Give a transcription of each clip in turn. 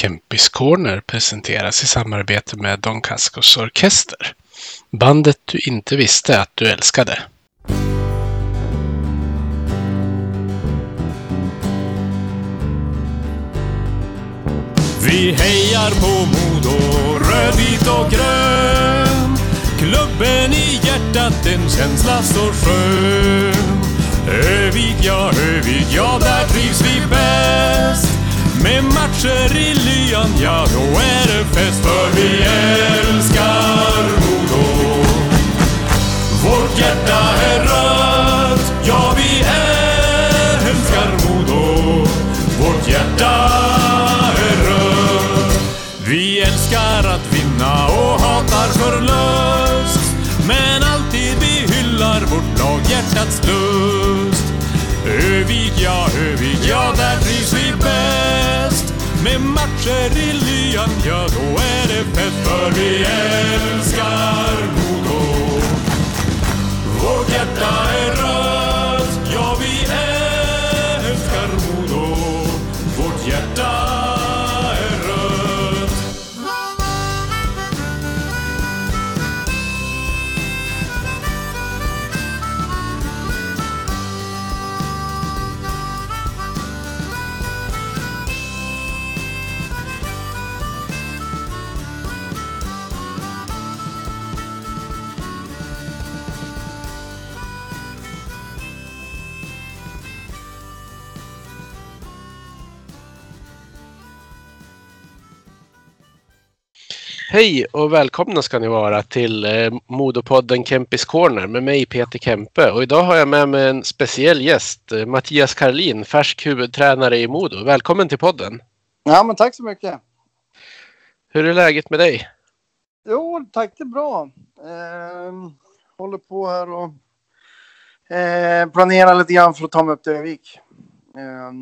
Kempis Corner presenteras i samarbete med Don Cascos Orkester. Bandet du inte visste att du älskade. Vi hejar på Modo, rödvit och grön. Klubben i hjärtat, en känsla så skön. Övik, ja, Övik, ja, där trivs vi bäst. Med matcher i lyan, ja, då är det fest. För vi älskar Modo. Vårt hjärta är rött, ja, vi älskar Modo. Vårt hjärta är rött. Vi älskar att vinna och hatar förlust. Men alltid vi hyllar vårt lag, hjärtats lust. Övik, ja, Övik, ja, där trivs vi bäst. Med matcher i lyan, ja, då är det fest. För vi älskar Modo. Vårt hjärta är rött, Hej och välkomna ska ni vara till eh, Modopodden Kempis Corner med mig Peter Kempe. Och idag har jag med mig en speciell gäst, eh, Mattias Karlin, färsk huvudtränare i Modo. Välkommen till podden. Ja, men tack så mycket. Hur är läget med dig? Jo, tack det är bra. Eh, håller på här och eh, planerar lite grann för att ta mig upp till Övik. Eh,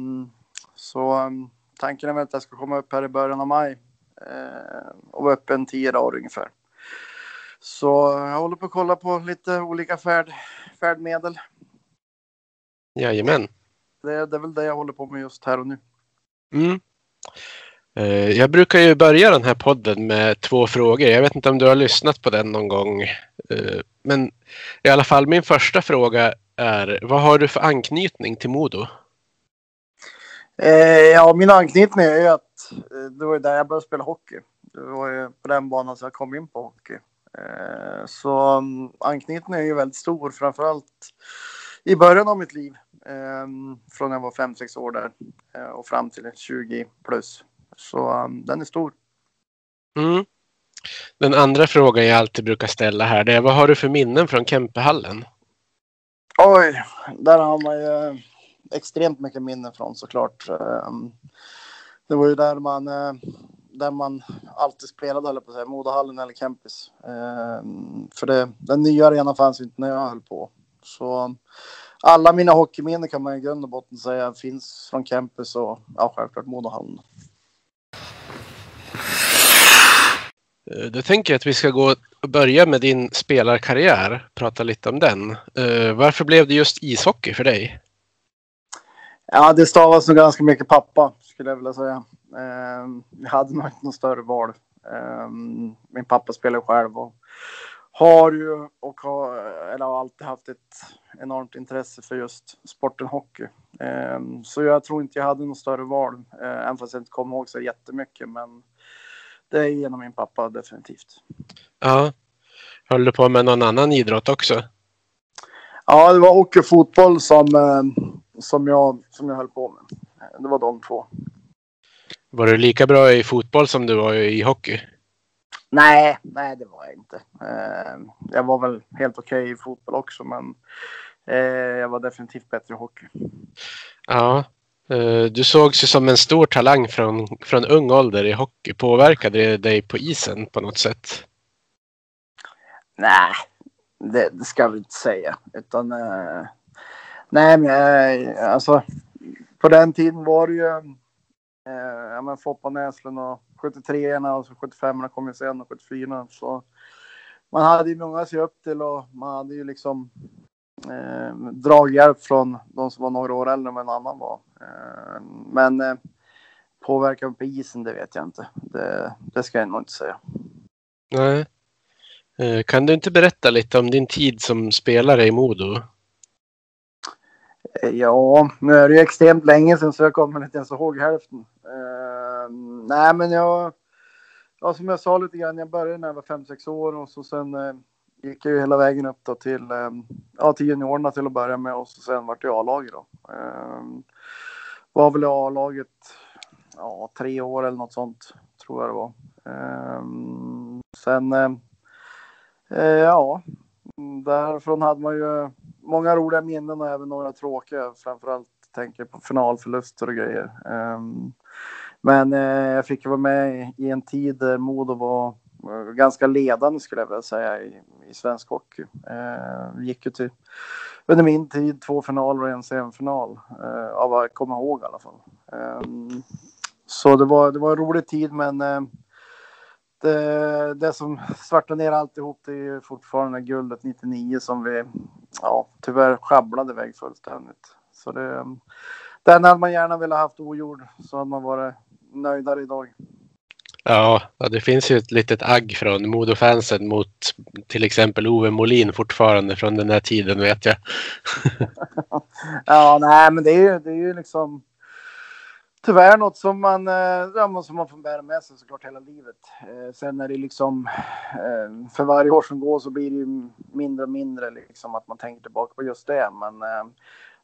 så eh, tanken är väl att jag ska komma upp här i början av maj och vara uppe en tio dagar ungefär. Så jag håller på att kolla på lite olika färd, färdmedel. Jajamän. Det, det är väl det jag håller på med just här och nu. Mm. Eh, Jag brukar ju börja den här podden med två frågor. Jag vet inte om du har lyssnat på den någon gång. Eh, Men i alla fall min första fråga är vad har du för anknytning till Modo? Eh, ja, min anknytning är ju att eh, det var ju där jag började spela hockey. Det var ju på den banan som jag kom in på hockey. Eh, så um, anknytningen är ju väldigt stor, framförallt i början av mitt liv. Eh, från jag var 5-6 år där eh, och fram till 20 plus. Så um, den är stor. Mm. Den andra frågan jag alltid brukar ställa här det är vad har du för minnen från Kempehallen? Oj, där har man ju extremt mycket minnen från såklart. Det var ju där man, eh, där man alltid spelade, höll jag på att säga, Modahallen eller Kempis. Ehm, för det, den nya arenan fanns inte när jag höll på. Så alla mina hockeyminnen kan man i grund och botten säga finns från Kempis och ja, självklart Modahallen. Eh, då tänker jag att vi ska gå och börja med din spelarkarriär. Prata lite om den. Eh, varför blev det just ishockey för dig? Ja, det stavas nog ganska mycket pappa skulle jag vilja säga. Ehm, Jag hade nog inte något större val. Ehm, Min pappa spelar själv och har ju och har, eller har alltid haft ett enormt intresse för just sporten hockey. Ehm, Så jag tror inte jag hade något större val, eh, även fast jag inte kommer ihåg så jättemycket. Men det är genom min pappa definitivt. Ja. Höll du på med någon annan idrott också? Ja, det var hockey och fotboll som, eh, som, jag, som jag höll på med. Det var de två. Var du lika bra i fotboll som du var i hockey? Nej, nej det var jag inte. Eh, jag var väl helt okej i fotboll också, men eh, jag var definitivt bättre i hockey. Ja. Eh, Du sågs ju som en stor talang från, från ung ålder i hockey. Påverkade det dig på isen på något sätt? Nej, det, det ska vi inte säga. Utan, nej, men alltså på den tiden var det ju eh, ja, men Foppa Näslund och 73 och så 75 kom ju sen och 74 så man hade ju många att se upp till och man hade ju liksom eh, draghjälp från de som var några år äldre än vad en annan var. Eh, men eh, påverkan på isen, det vet jag inte. Det, det ska jag nog inte säga. Nej. Eh, kan du inte berätta lite om din tid som spelare i Modo? Eh, ja, nu är det ju extremt länge sedan så jag kommer inte ens ihåg hälften. Uh, nej, men jag, ja, som jag sa lite grann, jag började när jag var 5-6 år och så sen uh, gick jag ju hela vägen upp då till, uh, ja, till juniorerna till att börja med och så sen vart det A-laget då. Var väl i A-laget, ja, tre år eller något sånt tror jag det var. Sen, ja, därifrån hade man ju många roliga minnen och även några tråkiga. Framförallt tänker jag på finalförluster och grejer. Ehm, men eh, jag fick vara med i- en tid där Modo var eh, ganska ledande skulle jag vilja säga i, i svensk hockey. Eh, gick ju till, under min tid, två finaler och en semifinal. eh, Av vad jag kommer ihåg i alla fall. Ehm, Så det var, det var en rolig tid men eh, det, det som svartade ner alltihop det är ju fortfarande guldet 99 som vi ja, tyvärr sjabblade iväg fullständigt. Så det, den hade man gärna velat haft ogjord så hade man varit nöjdare idag. Ja, ja, det finns ju ett litet agg från Modo-fansen mot till exempel Ove Molin fortfarande från den här tiden vet jag. Ja, nej, men det är ju, det är ju liksom tyvärr något som man, eh, ja, som man får bära med sig såklart hela livet. Eh, sen är det liksom eh, för varje år som går så blir det ju mindre och mindre liksom att man tänker tillbaka på just det. Men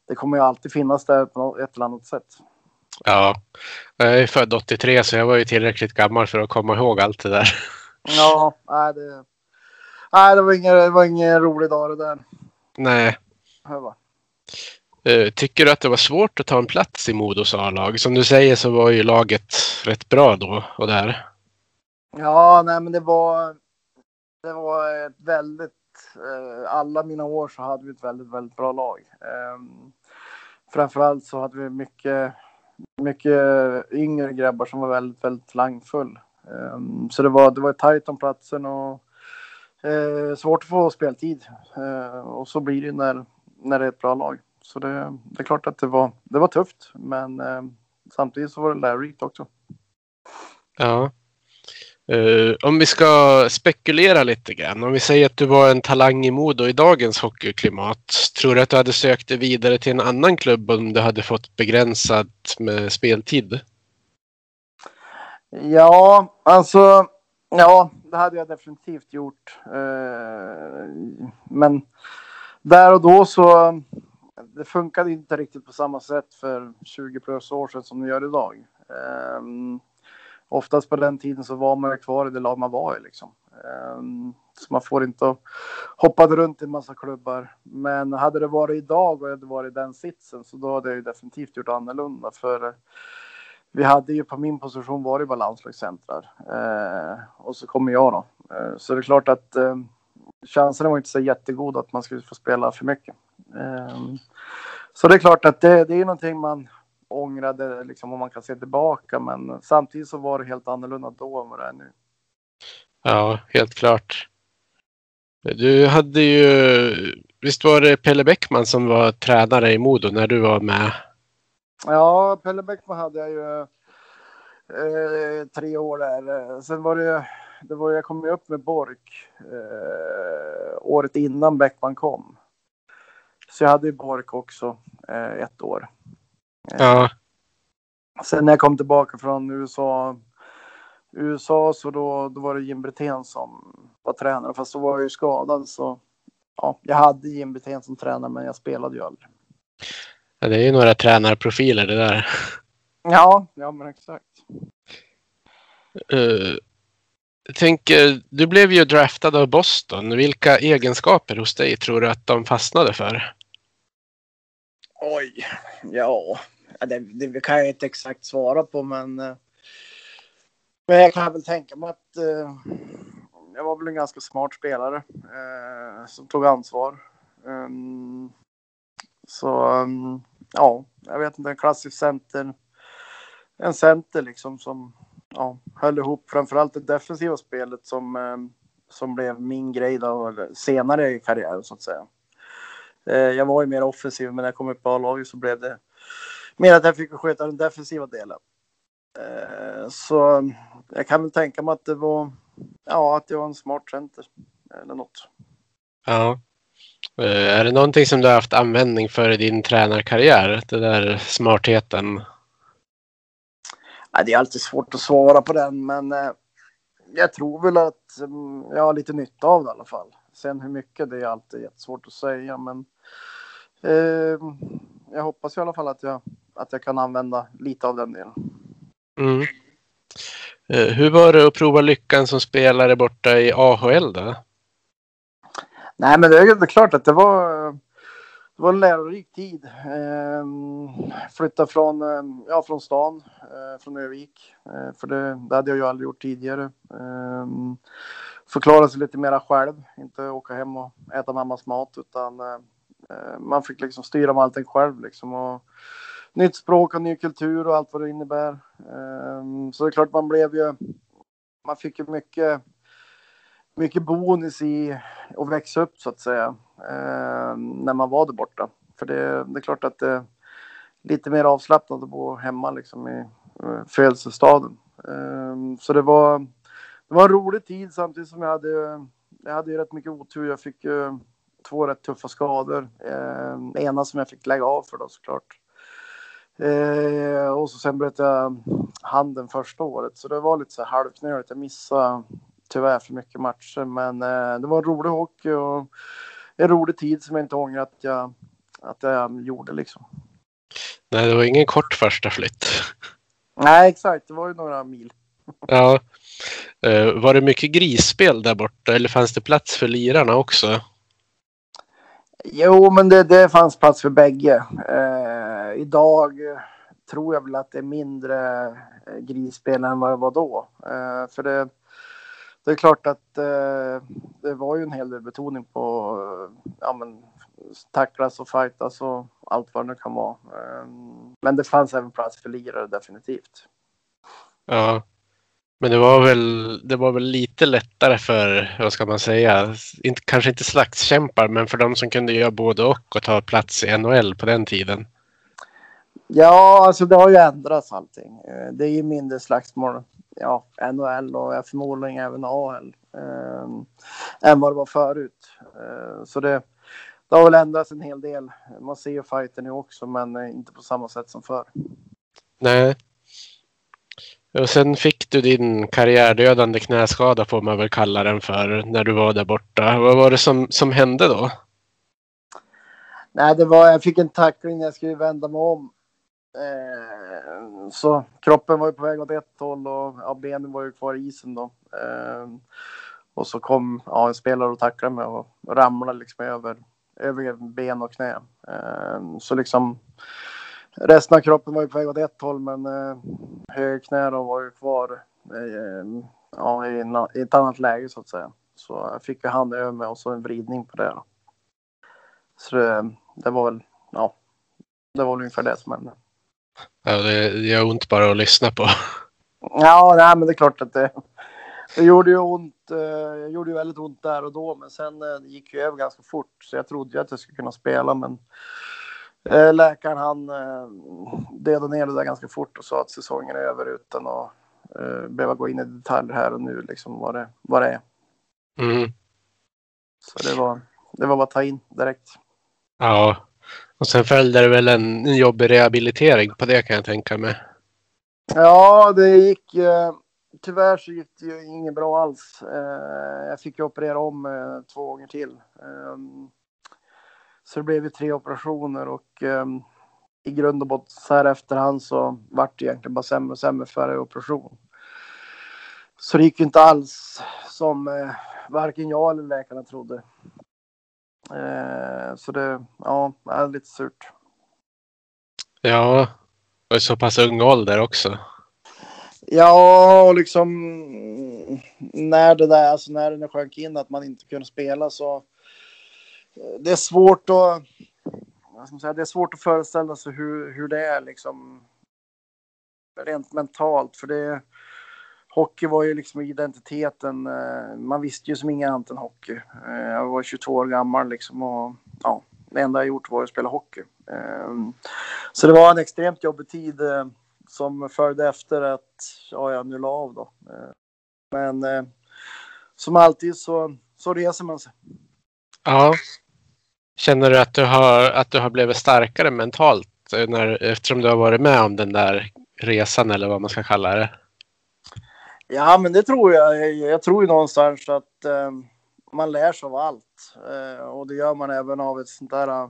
det kommer ju alltid finnas där på något- ett eller annat sätt. Ja, jag är född 83 så jag var ju tillräckligt gammal för att komma ihåg allt det där. Ja, nej, det, nej, det var ingen, det var ingen rolig dag det där. Nej. Hör va? Eh, tycker du att det var svårt att ta en plats i Modos A-lag? Som du säger så var ju laget rätt bra då och där. Ja, nej, men det var. Det var ett väldigt. Eh, alla mina år så hade vi ett väldigt, väldigt bra lag. Ehm, framförallt så hade vi mycket, mycket yngre grabbar som var väldigt, väldigt talangfull. Ehm, så det var, det var tajt om platsen och eh, svårt att få speltid. Ehm, och så blir det när, när det är ett bra lag. Så det, det är klart att det var, det var tufft, men eh, samtidigt så var det lärorikt också. Ja. Eh, om vi ska spekulera lite grann. Om vi säger att du var en talang i Modo i dagens hockeyklimat. Tror du att du hade sökt dig vidare till en annan klubb om du hade fått begränsat med speltid? Ja, alltså. Ja, det hade jag definitivt gjort. Eh, men där och då så. Det funkade inte riktigt på samma sätt för 20 plus år sedan som det gör idag. Um, oftast på den tiden så var man kvar i det lag man var i liksom. Um, så man får inte hoppa runt i en massa klubbar. Men hade det varit idag och jag hade varit i den sitsen så då hade jag ju definitivt gjort annorlunda. För eh, vi hade ju på min position varit bara landslagscentrar. Eh, och så kommer jag då. Eh, så det är klart att eh, chanserna var inte så jättegoda att man skulle få spela för mycket. Ehm, så det är klart att det, det är någonting man ångrade liksom om man kan se tillbaka. Men samtidigt så var det helt annorlunda då än vad det är nu. Ja, helt klart. Du hade ju, visst var det Pelle Bäckman som var tränare i Modo när du var med? Ja, Pelle Bäckman hade jag ju eh, tre år där. Sen var det, det var, jag kom ju upp med Bork eh, året innan Bäckman kom. Så jag hade ju Bork också eh, ett år. Eh, Ja, Sen när jag kom tillbaka från USA, USA så då, då var det Jim Brithén som var tränare. Fast då var jag ju skadad så ja, jag hade Jim Brithén som tränare men jag spelade ju aldrig. det är ju några tränarprofiler det där. Ja, ja men exakt. Eh, jag tänker, du blev ju draftad av Boston. Vilka egenskaper hos dig tror du att de fastnade för? Oj, ja, det, det kan jag inte exakt svara på, men. Eh, men jag kan väl tänka mig att eh, jag var väl en ganska smart spelare eh, som tog ansvar. Um, så um, ja, jag vet inte, en klassisk center. En center liksom som ja, höll ihop framförallt det defensiva spelet som, ehm, som blev min grej då, senare i karriären så att säga. Eh, jag var ju mer offensiv, men när jag kom upp på A-laget så blev det mer att jag fick sköta den defensiva delen. Eh, så jag kan väl tänka mig att det var, ja, att det var en smart center eller något. Ja. Eh, är det någonting som du har haft användning för i din tränarkarriär? Det där smartheten? Nej, det är alltid svårt att svara på den, men jag tror väl att mm, jag har lite nytta av det i alla fall. Sen hur mycket det är alltid jättesvårt att säga, men jag hoppas i alla fall att jag, att jag kan använda lite av den delen. Mm. Eh, hur var det att prova lyckan som spelare borta i AHL då? Nej, men det är klart att det var, det var en lärorik tid. Eh, flytta från, ehm, ja, från stan, eh, från Övik. Eh, för det, det, hade jag ju aldrig gjort tidigare. Förklara sig lite mera själv, inte åka hem och äta mammas mat utan Eh, man fick liksom styra med allting själv liksom. Och, nytt språk och ny kultur och allt vad det innebär. Ehm, så det är klart man blev ju, man fick ju mycket mycket bonus i att växa upp så att säga ehm, när man var där borta. För det, det är klart att det är lite mer avslappnat att bo hemma liksom i eh, födelsestaden. Ehm, så det var, det var en rolig tid samtidigt som jag hade, jag hade ju rätt mycket otur. Jag fick ju två rätt tuffa skador. Eh, ena som jag fick lägga av för då såklart. Eh, och så sen bröt jag handen första året så det var lite så halvknöligt. Jag missade tyvärr för mycket matcher. Men eh, det var en rolig hockey och en rolig tid som jag inte ångrar att jag, att jag gjorde liksom. Nej, det var ingen kort första flytt. Nej, exakt. Det var ju några mil. Ja. Uh, var det mycket grisspel där borta eller fanns det plats för lirarna också? Jo, men det, det fanns plats för bägge. Eh, idag tror jag väl att det är mindre eh, grisspel än vad det var då. Eh, för det, det är klart att eh, det var ju en hel del betoning på eh, ja, men, tacklas och fightas och allt vad det kan vara. Eh, men det fanns även plats för lirare definitivt. Ja, men det var väl, det var väl lite lättare för, vad ska man säga, inte, kanske inte slagskämpar, men för de som kunde göra både och och ta plats i NHL på den tiden. Ja, alltså det har ju ändrats allting. Eh, det är ju mindre slagsmål ja, NHL och förmodligen även AL eh, än vad det var förut. Eh, så det, det har väl ändrats en hel del. Man ser ju fighten nu också, men eh, inte på samma sätt som förr. Nej. Och sen fick du din karriärdödande knäskada får man väl kalla den för när du var där borta. Vad var det som, som hände då? Nej, det var, jag fick en tackling när jag skulle vända mig om Eh, så kroppen var ju på väg åt ett håll och ja, benen var ju kvar i isen då. Eh, och så kom ja, en spelare och tacklade mig och ramlade liksom över, över ben och knä. Eh, så liksom resten av kroppen var ju på väg åt ett håll men eh, högerknä då var ju kvar eh, ja, i, i, ett annat läge så att säga. Så jag fick ju hand över mig och så en vridning på det. Då. Så det, det var väl, ja, det var väl ungefär det som hände. Ja, det gör ont bara att lyssna på. Ja, nej, men det är klart att det, det gjorde ju ont. Eh, gjorde ju väldigt ont där och då, men sen eh, det gick ju över ganska fort. Så jag trodde ju att jag skulle kunna spela, men läkaren han dödade ner det där ganska fort och sa att säsongen är över utan att behöva gå in i detaljer här och nu liksom vad det, vad det är. Mm. Så det var, det var bara att ta in direkt. Ja, och sen följde det väl en jobbig rehabilitering på det kan jag tänka mig. Ja, det gick. Eh, tyvärr så gick det ju inget bra alls. Eh, jag fick ju operera om eh, två gånger till. Så det blev ju tre operationer och i grund och botten så här efterhand så vart det egentligen bara sämre och sämre för varje operation. Så det gick ju inte alls som varken jag eller läkarna trodde. Eh, så det ja, är lite surt. Ja, och i så pass ung ålder också. Ja, och liksom när det där, alltså när det sjönk in att man inte kunde spela så eh, det är svårt att vad ska man säga, det är svårt att föreställa sig hur, hur det är liksom rent mentalt för det hockey var ju liksom identiteten. Eh, man visste ju som ingen annat än hockey. Eh, jag var 22 år gammal liksom och ja, det enda jag gjort var att spela hockey. Ehm, så det var en extremt jobbig tid. Eh, som följde efter att ja, jag nu la av då. Men som alltid så, så reser man sig. Ja. Känner du att du har, att du har blivit starkare mentalt eh, när, eftersom du har varit med om den där resan eller vad man ska kalla det? Ja, men det tror jag. Jag, tror ju någonstans att eh, man lär sig av allt eh, och det gör man även av ett sånt där eh,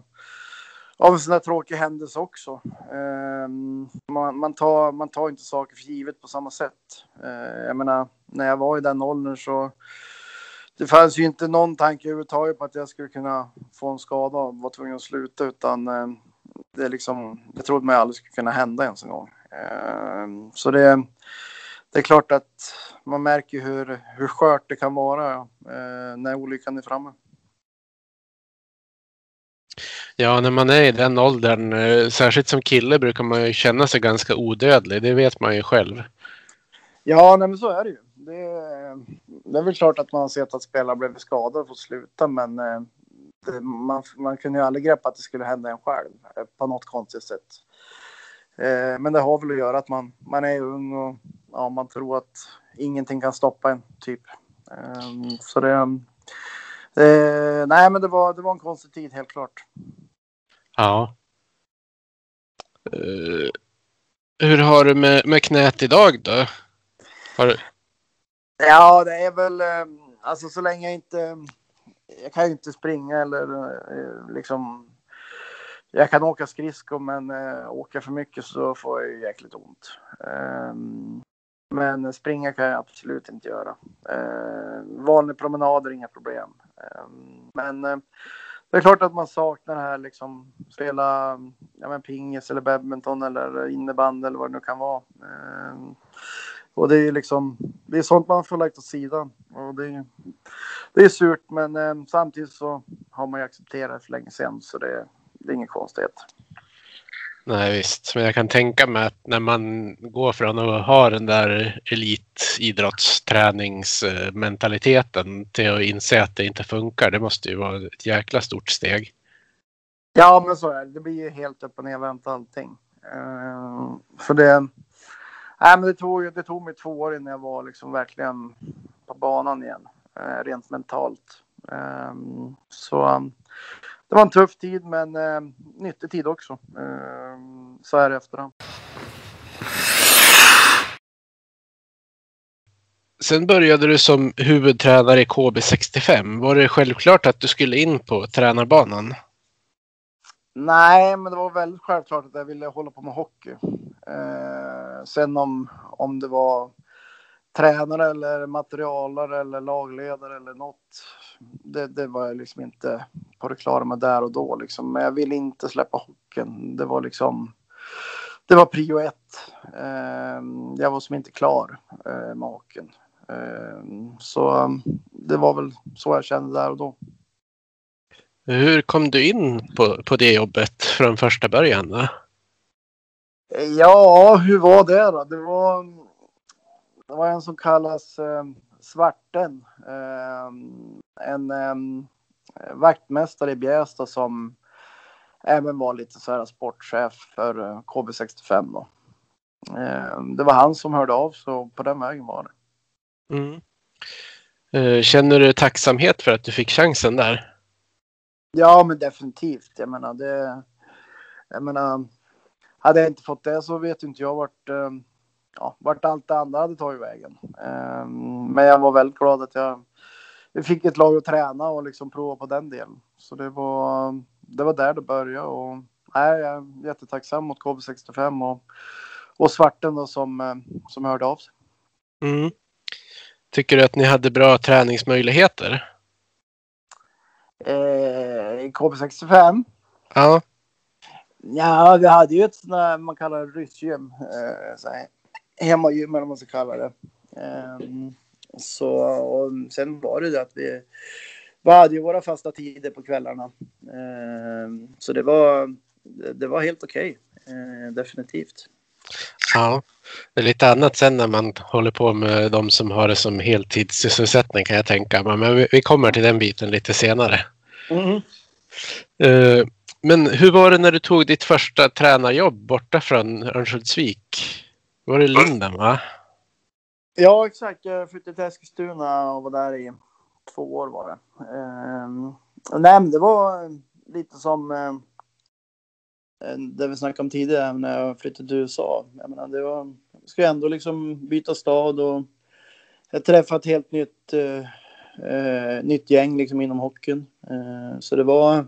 av en sån där tråkig händelse också. Eh, man, man, tar, man tar inte saker för givet på samma sätt. Eh, jag menar, när jag var i den åldern så det fanns ju inte någon tanke överhuvudtaget på att jag skulle kunna få en skada och vara tvungen att sluta utan eh, det, liksom, det trodde man aldrig skulle kunna hända ens en gång. Eh, så det, det är klart att man märker hur, hur skört det kan vara eh, när olyckan är framme. Ja, när man är i den åldern, särskilt som kille, brukar man ju känna sig ganska odödlig. Det vet man ju själv. Ja, nej, men så är det ju. Det, det är väl klart att man har sett att spelare blivit skadade och fått sluta, men eh, det, man, man kunde ju aldrig greppa att det skulle hända en själv eh, på något konstigt sätt. Eh, men det har väl att göra att man, man är ung och ja, man tror att ingenting kan stoppa en, typ. Eh, så det... Eh, nej, men det var, det var en konstig tid, helt klart. Ja. Uh, hur har du med, med knät idag då? Har. Ja, det är väl eh, alltså så länge jag inte. Jag kan ju inte springa eller eh, liksom. Jag kan åka skridskor, men eh, äh, åka för mycket så får jag ju jäkligt ont. Ähm, men springa kan jag absolut inte göra. Äh, vanlig promenader, inga problem. Ähm, men äh, det är klart att man saknar det här liksom spela ja, men pingis eller badminton eller innebandy eller vad det nu kan vara. Ehm, och det är liksom, det är sånt man får lagt åt sidan. Och det, är, det är surt men eh, samtidigt så har man ju accepterat det för länge sedan så det, det är ingen konstighet. Nej visst, men jag kan tänka mig att när man går från att ha den där elitidrottsträningsmentaliteten till att inse att det inte funkar, det måste ju vara ett jäkla stort steg. Ja, men så är det. Det blir ju helt upp och nervänt allting. Uh, för det, nej, men det, tog, det tog mig två år innan jag var liksom verkligen på banan igen, uh, rent mentalt. Uh, så det var en tuff tid, men eh, nyttig tid också. Eh, så här i efterhand. Sen började du som huvudtränare i KB65. Var det självklart att du skulle in på tränarbanan? Nej, men det var väldigt självklart att jag ville hålla på med hockey. Eh, sen om, om det var tränare eller materialare eller lagledare eller något. Det, det var jag liksom inte på det klara med där och då liksom. Men jag ville inte släppa hockeyn. Det var liksom. Det var prio ett. Eh, jag var som inte klar eh, med hockeyn. Eh, så det var väl så jag kände där och då. Hur kom du in på, på det jobbet från första början? Då? Ja, hur var det då? Det var det var en som kallas eh, Svarten. Eh, en eh, vaktmästare i Bjästa som även var lite så här sportchef för eh, KB65 då. Eh, det var han som hörde av så på den vägen var det. Mm. Eh, känner du tacksamhet för att du fick chansen där? Ja, men definitivt. Jag menar, det, jag menar, hade jag inte fått det så vet inte jag vart, ja, vart allt det andra hade tagit vägen. Ehm, men jag var väldigt glad att jag, fick ett lag att träna och liksom prova på den delen. Så det var, det var där det började och nej, jag är jättetacksam mot KB65 och, och Svarten då som, eh, som hörde av sig. Mm. Tycker du att ni hade bra träningsmöjligheter? Eh, I KB65? Ja. Ja, vi hade ju ett sånt där man kallar ryssgym. Eh, hemmagym eller vad man ska kalla det. Um, så och sen var det det att vi, vi hade ju våra fasta tider på kvällarna. Um, så det var, det var helt okej, okay. uh, definitivt. Ja, det är lite annat sen när man håller på med de som har det som heltidssysselsättning kan jag tänka mig. Men vi kommer till den biten lite senare. Mm. Men hur var det när du tog ditt första tränarjobb borta från Örnsköldsvik? Var det Linden va? Ja, exakt. Jag flyttade till Eskilstuna och var där i två år var det. Um, nej, men det var lite som uh, det vi snackade om tidigare när jag flyttade till USA. Jag menar, det var, jag skulle ändå liksom byta stad och jag träffade ett helt nytt, uh, uh, nytt gäng liksom inom hockeyn. så det var,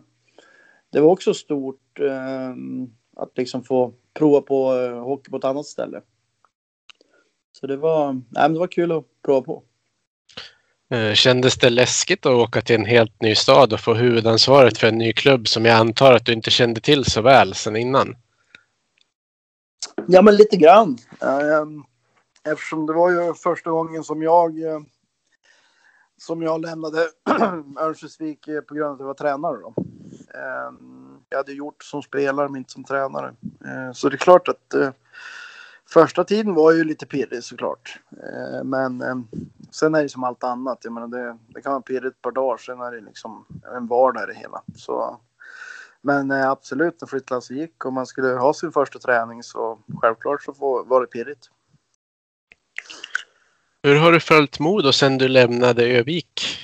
det var också stort ehm, att liksom få prova på hockey på ett annat ställe. Så det var, nej, men det var kul att prova på. Eh, kändes det läskigt att åka till en helt ny stad och få huvudansvaret för en ny klubb som jag antar att du inte kände till så väl sedan innan? Ja, men lite grann. Ehm, eftersom det var ju första gången som jag eh, som jag lämnade Örnsköldsvik eh, på grund av att jag var tränare. Då. Ehm, jag hade gjort som spelare men inte som tränare. Ehm, så det är klart att eh, Första tiden var ju lite pirrig såklart. Ehm, men sen är det som allt annat. Jag menar det, det kan vara pirrigt ett par dagar, sen är det liksom en vardag i det hela. Så, men eh, absolut, när flyttlasset gick och man skulle ha sin första träning så självklart så var det pirrigt. Hur har du följt Modo sen du lämnade Övik?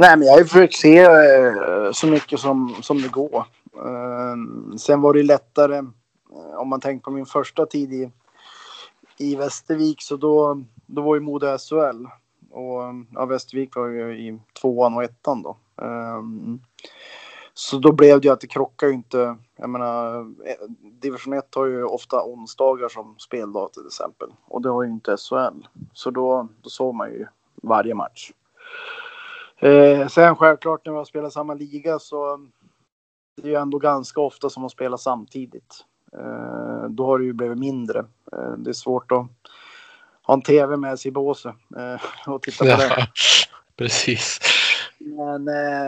Nej, men jag har försökt se eh, så mycket som, som det går. Eh, sen var det lättare eh, om man tänker på min första tid i, i Västervik så då, då var ju Modo SHL. Och ja, Västervik var ju i tvåan och ettan då. Um, så då blev det ju att det krockar ju inte. Jag menar, division 1 har ju ofta onsdagar som speldag till exempel. Och det har ju inte SHL. Så då, då såg man ju varje match. Eh, sen självklart när vi har spelat samma liga så det är ju ändå ganska ofta som man spelar samtidigt. Eh, då har det ju blivit mindre. Eh, det är svårt att ha en tv med sig i båset eh, och titta på det. Ja, precis. Men,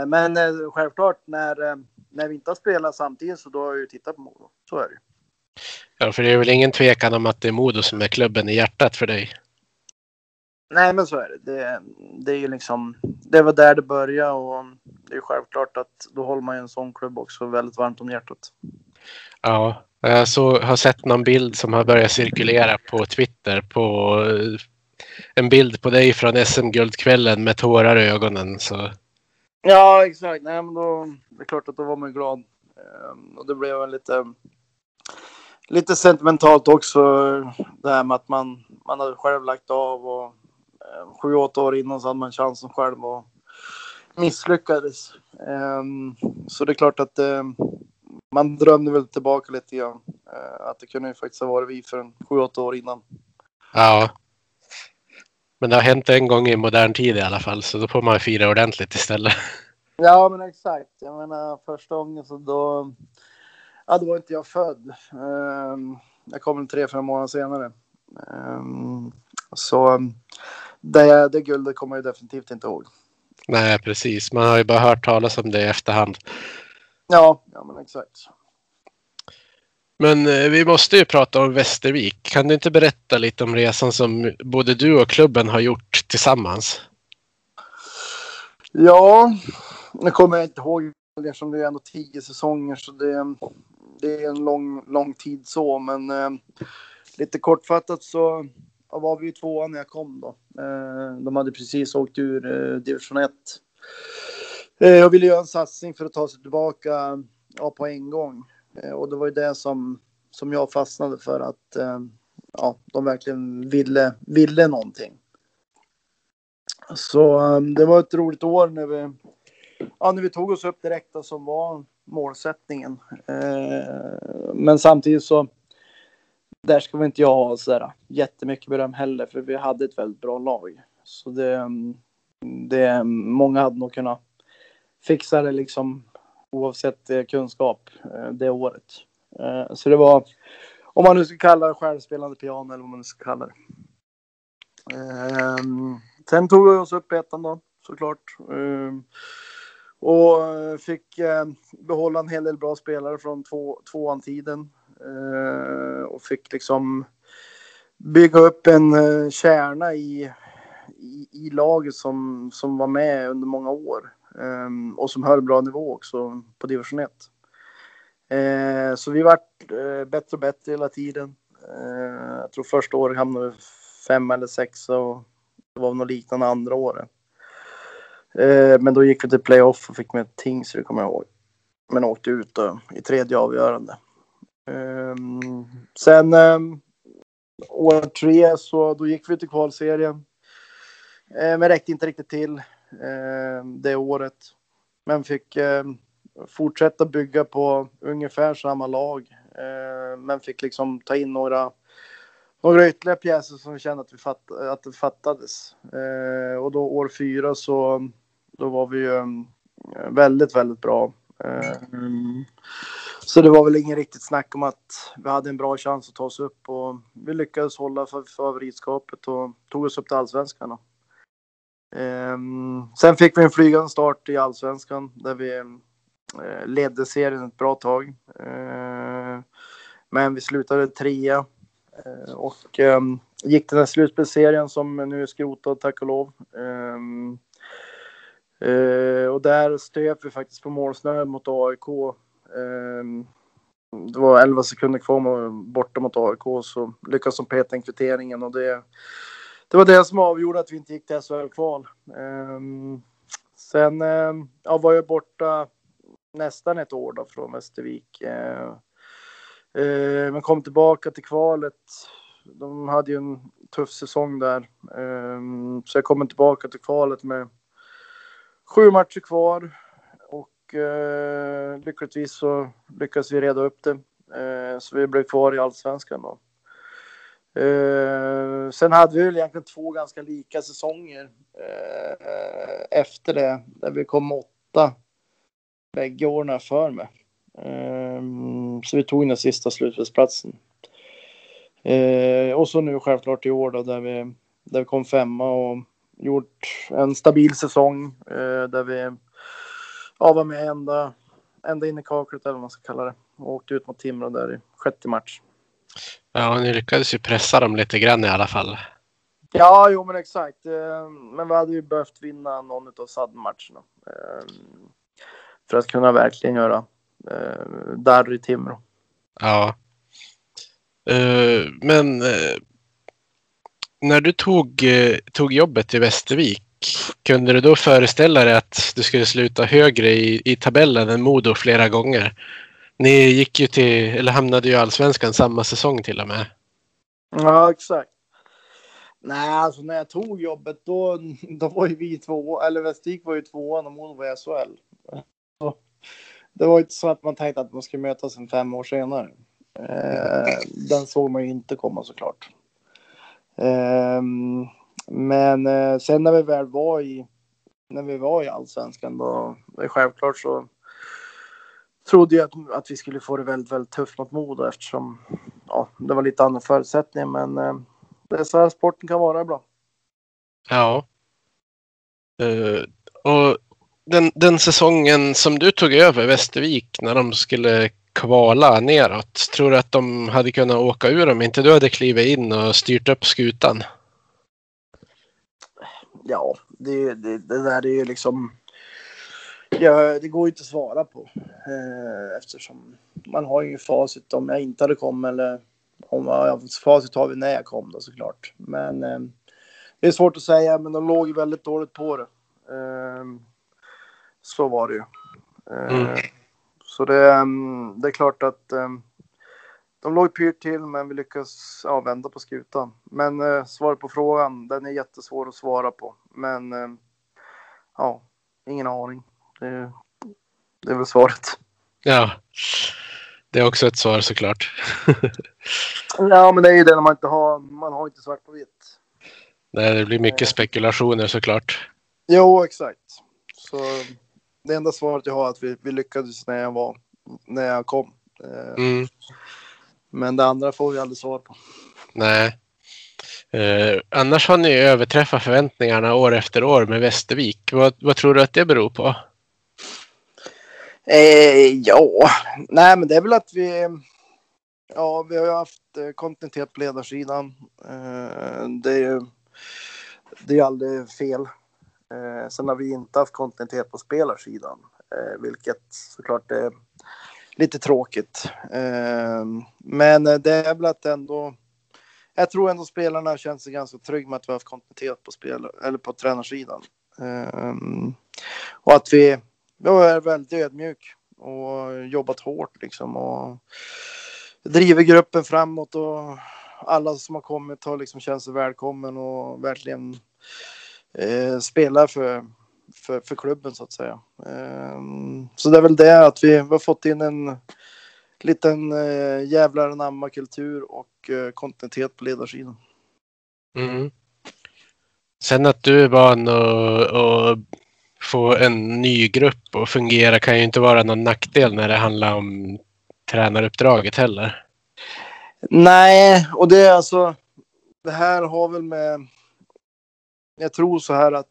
men självklart när, när vi inte har spelat samtidigt så då har jag ju tittat på Modo. Så är det Ja, för det är väl ingen tvekan om att det är Modo som är klubben i hjärtat för dig? Nej, men så är det. Det, det är ju liksom, det var där det började och det är självklart att då håller man ju en sån klubb också väldigt varmt om hjärtat. Ja, jag så, har sett någon bild som har börjat cirkulera på Twitter på eh, en bild på dig från SM-guldkvällen med tårar i ögonen. Så. Ja, exakt. Nej, men då, det är klart att då var man glad. Ehm, och det blev lite, lite sentimentalt också. Det här med att man, man hade själv lagt av och sju, åtta år innan så hade man chansen själv och misslyckades. Ehm, så det är klart att ehm, man drömde väl tillbaka lite grann. Eh, att det kunde ju faktiskt ha varit vi för en sju, åtta år innan. Ja. Men det har hänt en gång i modern tid i alla fall, så då får man fira ordentligt istället. Ja, men exakt. Jag menar första gången så då... Ja, då var inte jag född. Ehm, jag kom tre, fyra månader senare. Så det, det guldet kommer jag definitivt inte ihåg. Nej, precis. Man har ju bara hört talas om det i efterhand. Ja, ja men exakt. Men eh, vi måste ju prata om Västervik. Kan du inte berätta lite om resan som både du och klubben har gjort tillsammans? Ja, nu kommer jag inte ihåg eftersom det är ändå tio säsonger så det, det är en lång, lång tid så. Men eh, lite kortfattat så var vi ju tvåa när jag kom då. Eh, de hade precis åkt ur eh, division 1. Eh, jag ville göra en satsning för att ta sig tillbaka ja, på en gång. Eh, och det var ju det som, som jag fastnade för att eh, ja, de verkligen ville, ville någonting. Så eh, det var ett roligt år när vi, ja, när vi tog oss upp direkt som var målsättningen. Eh, men samtidigt så där ska vi inte jag ha sådär jättemycket beröm heller för vi hade ett väldigt bra lag. Så det, det många hade nog kunnat fixa det liksom oavsett eh, kunskap eh, det året. Eh, så det var, om man nu ska kalla det självspelande piano eller vad man nu ska kalla det. Ehm, sen tog vi oss upp i ettan då såklart. Ehm, och fick behålla en hel del bra spelare från två, tvåan-tiden. Eh, och fick liksom bygga upp en eh, kärna i, i, i laget som, som var med under många år. Ehm, och som höll bra nivå också på division 1. Eh, så vi vart bättre och bättre hela tiden. Eh, jag tror första året hamnade vi fem eller sex och det var något liknande andra året. Eh, men då gick vi till playoff och fick med Tingsryd kommer jag ihåg. Men åkte ut då, i tredje avgörande. Ehm, sen ehm, år tre så då gick vi till kvalserien. Ehm, men räckte inte riktigt till det året. Men fick fortsätta bygga på ungefär samma lag. Men fick liksom ta in några, några ytterligare pjäser som vi kände att, vi fatt, att det fattades. Och då år fyra så då var vi ju väldigt, väldigt bra. Eh, så det var väl ingen riktigt snack om att vi hade en bra chans att ta oss upp och vi lyckades hålla för favoritskapet och tog oss upp till allsvenskan. Ehm, sen fick vi en flygande start i allsvenskan där vi eh, ledde serien ett bra tag. Ehm, men vi slutade trea eh, ehm, och um, gick den här slutspelsserien som nu är skrotad tack och lov. Ehm, eh, och där stöp vi faktiskt på målsnöret mot AIK. Ehm, det var 11 sekunder kvar borta mot AIK så lyckades de peta in kvitteringen och det det var det som avgjorde att vi inte gick till SHL-kval. Ehm, sen ehm, ja, var jag borta nästan ett år då från Västervik. Eh, men kom tillbaka till kvalet. De hade ju en tuff säsong där. Så jag kom tillbaka till kvalet med sju matcher kvar. Och lyckligtvis så lyckades vi reda upp det. Eh, så vi blev kvar i allsvenskan då. Eh, sen hade vi väl egentligen två ganska lika säsonger eh, efter det, där vi kom åtta bägge åren för mig. Så vi tog den sista slutspelsplatsen. och så nu självklart i år då, där vi, där vi kom femma och gjort en stabil säsong där vi ja, var med ända, ända in i kaklet eller vad man ska kalla det. Och åkte ut mot Timrå där i sjätte match. Ja, ni lyckades ju pressa dem lite grann i alla fall. Ja, jo men exakt. Eh, men vi hade ju behövt vinna någon av SAD-matcherna. Eh, för att kunna verkligen göra eh, darr i Timrå. Ja. Men när du tog, tog jobbet i Västervik, kunde du då föreställa dig att du skulle sluta högre i, i tabellen än Modo flera gånger? Ni gick ju till, eller hamnade ju i allsvenskan samma säsong till och med. Ja, exakt. Nej, alltså när jag tog jobbet då, då var ju vi två, eller Västervik var ju tvåan och Modo var i SHL. Så, det var inte så att man tänkte att man skulle mötas en fem år senare. Eh, den såg man ju inte komma såklart. Eh, men eh, sen när vi väl var i, när vi var i allsvenskan då, det är självklart så trodde jag att, att vi skulle få det väldigt, väldigt tufft mot Modo eftersom ja, det var lite andra förutsättningar. Men eh, det är så här sporten kan vara ibland. Ja. Uh, och den, den säsongen som du tog över Västervik när de skulle kvala neråt. Tror du att de hade kunnat åka ur om inte du hade klivit in och styrt upp skutan? Ja, det, det, det där är ju liksom Ja, det går ju inte att svara på eh, eftersom man har ju facit om jag inte hade kommit eller om ja, facit har vi när jag kom då såklart. Men eh, det är svårt att säga, men de låg ju väldigt dåligt på det. Eh, så var det ju. Eh, mm. Så det, mm, det, är klart att eh, de låg pyrt till, men vi lyckas ja, vända på skutan. Men eh, svaret på frågan, den är jättesvår att svara på. Men ja, ingen aning. Det, det är väl svaret. Ja, det är också ett svar såklart. ja, men det är ju det när man inte har, man har inte svart på vitt. Nej, det blir mycket spekulationer såklart. Jo, exakt. Så det enda svaret jag har är att vi, vi lyckades när jag var, när jag kom. Eh, mm. Men det andra får vi aldrig svar på. Nej. Eh, annars har ni överträffat förväntningarna år efter år med Västervik. Vad, vad tror du att det beror på? Eh, ja, nej men det är väl att vi... Ja, vi har ju haft eh, kontinuitet på ledarsidan. Eh, det är ju det är aldrig fel. Eh, sen har vi inte haft kontinuitet på spelarsidan, eh, vilket såklart är lite tråkigt. Eh, men det är väl att ändå. Jag tror ändå spelarna känner sig ganska trygga med att vi har haft kontinuitet på spel eller på tränarsidan. Eh, och att vi, vi är väldigt ödmjuk och jobbat hårt liksom och driver gruppen framåt och alla som har kommit har liksom känt sig välkommen och verkligen eh, spelar för, för, för klubben så att säga. Eh, så det är väl det att vi, har fått in en liten eh, jävlar anamma kultur och eh, kontinuitet på ledarsidan. Mm. Sen att du är van att få en ny grupp att fungera kan ju inte vara någon nackdel när det handlar om tränaruppdraget heller. Nej, och det är alltså. Det här har väl med. Jag tror så här att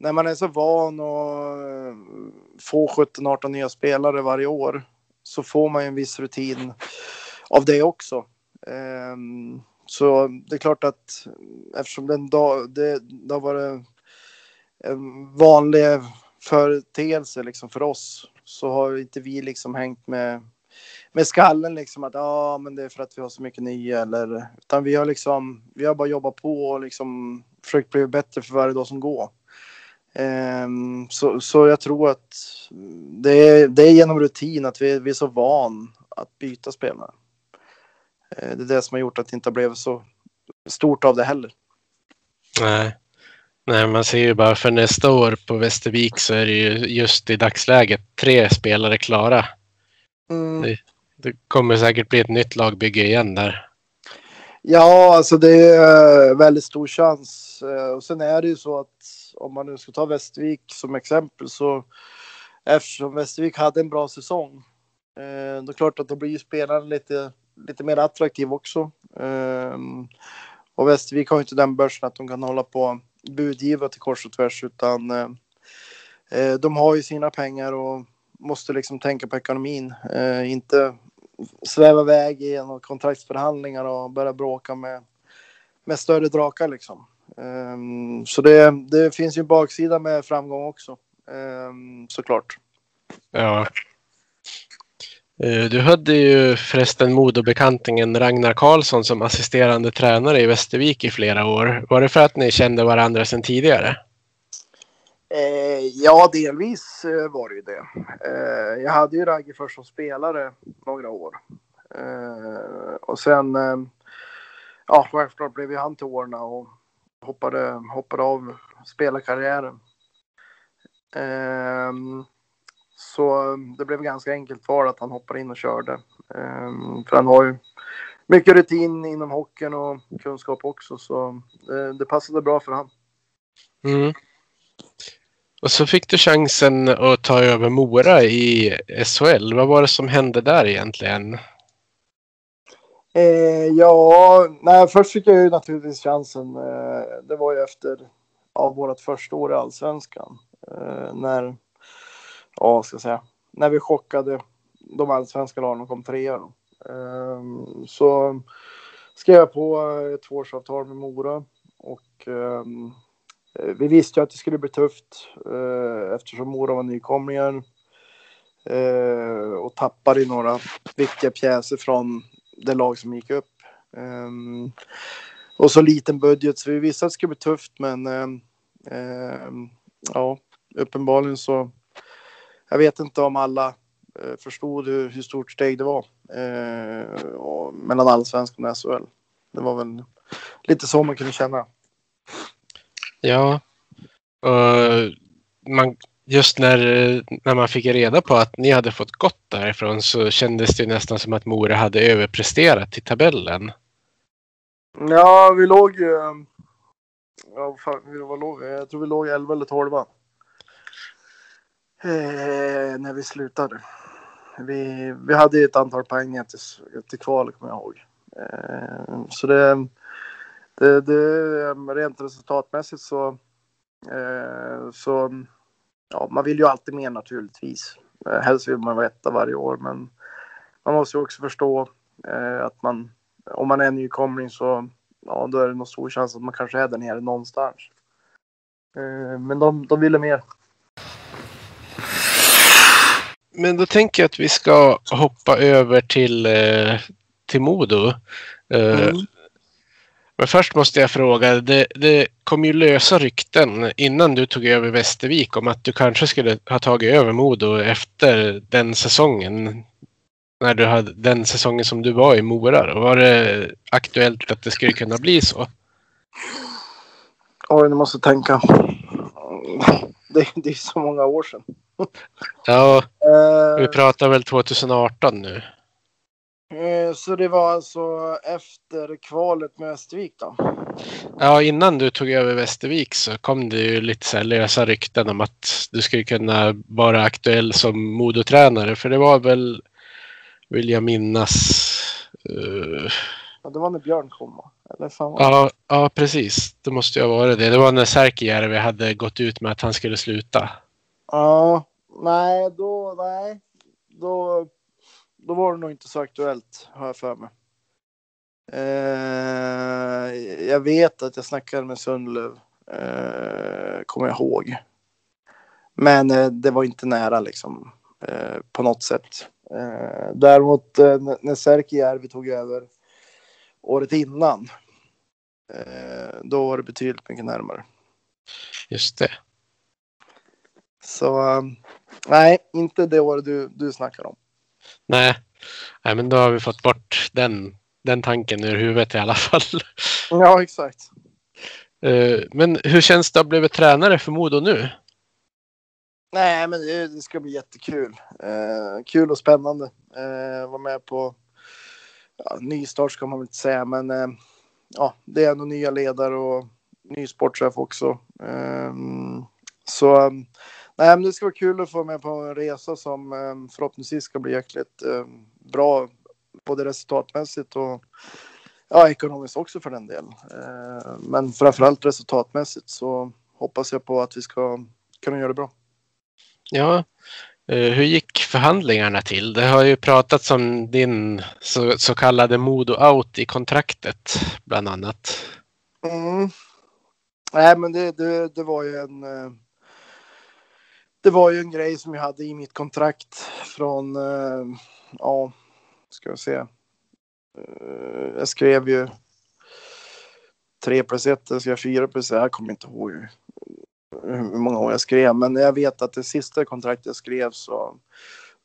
när man är så van att eh, få 17-18 nya spelare varje år så får man ju en viss rutin av det också. Ehm, så det är klart att eftersom den dag, det, det har varit en vanlig företeelse liksom för oss så har inte vi liksom hängt med med skallen liksom att ja, ah, men det är för att vi har så mycket nya eller utan vi har liksom. Vi har bara jobbat på och liksom försökt bli bättre för varje dag som går. Um, så, så jag tror att det är, det är genom rutin att vi, vi är så van att byta spelare. Uh, det är det som har gjort att det inte har blivit så stort av det heller. Nej. Nej, man ser ju bara för nästa år på Västervik så är det ju just i dagsläget tre spelare klara. Mm. Det, det, kommer säkert bli ett nytt lagbygge igen där. Ja, alltså det är väldigt stor chans. Eh, och sen är det ju så att om man nu ska ta Västervik som exempel så eftersom Västervik hade en bra säsong. Eh, då är klart att då blir spelaren lite, lite mer attraktiv också. Eh, och Västervik har ju inte den börsen att de kan hålla på budgiva till kors och tvärs utan eh, eh de har ju sina pengar och måste liksom tänka på ekonomin. Eh, inte sväva iväg i kontraktsförhandlingar och börja bråka med, med större drakar liksom. Um, så det, det finns ju en baksida med framgång också. Um, såklart. Ja. Eh, du hade ju förresten Modobekantingen Ragnar Karlsson som assisterande tränare i Västervik i flera år. Var det för att ni kände varandra sedan tidigare? Eh, ja, delvis eh, var det ju det. Eh, jag hade ju Ragge först som spelare några år. Eh, och sen, eh, ja, självklart blev ju han till åren och hoppade, hoppade av spelarkarriären. Eh, så det blev ganska enkelt val att han hoppade in och körde. Ehm, för han har ju mycket rutin inom hockeyn och kunskap också, så det, det passade bra för honom. Mm. Och så fick du chansen att ta över Mora i SHL. Vad var det som hände där egentligen? Eh, ja, nej, först fick jag ju naturligtvis chansen. Eh, det var ju efter av vårt första år i allsvenskan. Eh, när, ja, ska jag säga, när vi chockade de allsvenska lagen och kom trea. Eh, så skrev jag på ett tvåårsavtal med Mora och ehm, Eh, vi visste ju att det skulle bli tufft eh, eftersom Mora var nykomlingar eh, och tappade några viktiga pjäser från det lag som gick upp. Um, och så liten budget så vi visste att det skulle bli tufft men um, um, ja, uppenbarligen så. Jag vet inte om alla eh, förstod hur, hur stort steg det var eh, mellan allsvenskan och SHL. Det var väl lite så man kunde känna. Ja. uh, man, just när, eh, när man fick reda på att ni hade fått gått därifrån så kändes det nästan som att Mora hade överpresterat i tabellen. Ja, vi låg ju... Eh, ja, fan, var låg Jag tror vi låg 11 eller 12. Eh, när vi slutade. Vi, vi hade ett antal poäng till, till kval, kommer jag ihåg. Eh, så det, det, det, rent resultatmässigt så, eh, så ja, man vill ju alltid mer naturligtvis. Eh, helst vill man vara etta varje år, men man måste ju också förstå eh, att man, om man är nykomling så ja, då är det nog stor chans att man kanske är där nere någonstans. Eh, men de, de ville mer. men då tänker jag att vi ska hoppa över till, eh, till Modo. Eh, Mm. Men först måste jag fråga, det, det kom ju lösa rykten innan du tog över Västervik om att du kanske skulle ha tagit över Modo efter den säsongen. När du hade den säsongen som du var i Mora. Då. Var det aktuellt att det skulle kunna bli så? Oj, nu måste jag tänka. Det, det är så många år sedan. Ja, vi Eh, pratar väl 2018 nu. Eh, så det var alltså efter kvalet med Västervik då? Ja, innan du tog över Västervik så kom det ju lite så här lösa rykten om att du skulle kunna vara aktuell som Modotränare. För det var väl, vill jag minnas, eh, Ja, det var när Björn kom va? Eller fan var det? ja, ja, precis. Det måste ju ha varit det. Det var när Särkijärvi hade gått ut med att han skulle sluta. Ja, nej, då, nej. Då, då var det nog inte så aktuellt, har jag för mig. Eh, jag vet att jag snackade med Sundlöv, eh, kommer jag ihåg. Men eh, det var inte nära liksom, eh, på något sätt. Eh, däremot eh, när Särkijärvi tog över året innan, då var det betydligt mycket närmare. Just det. Så nej, inte det år du, du snackar om. Nej. Nej, men då har vi fått bort den, den tanken ur huvudet i alla fall. Ja, exakt. Eh, Men hur känns det att bli tränare för Modo nu? Nej, men det, det ska bli jättekul. Eh, kul och spännande. Eh, vara med på ja, nystart ska man väl inte säga, men eh, ja, det är ändå nya ledare och ny sportchef också. Eh, så um, nej, men det ska vara kul att få med på en resa som eh, förhoppningsvis ska bli jäkligt eh, bra, både resultatmässigt och ja, ekonomiskt också för den delen. Eh, men framförallt resultatmässigt så hoppas jag på att vi ska kunna göra det bra. Ja, hur gick förhandlingarna till? Det har ju pratats om din så, så kallade Modo-out i kontraktet bland annat. Mm. Nej, men det, det, det var ju en. Det var ju en grej som jag hade i mitt kontrakt från. eh, Ja, ska jag se. Eh, Jag skrev ju. 3 plus 1, jag skrev 4 plus 1. Jag kommer inte ihåg hur- många år jag skrev, men jag vet att det sista kontraktet jag skrev så.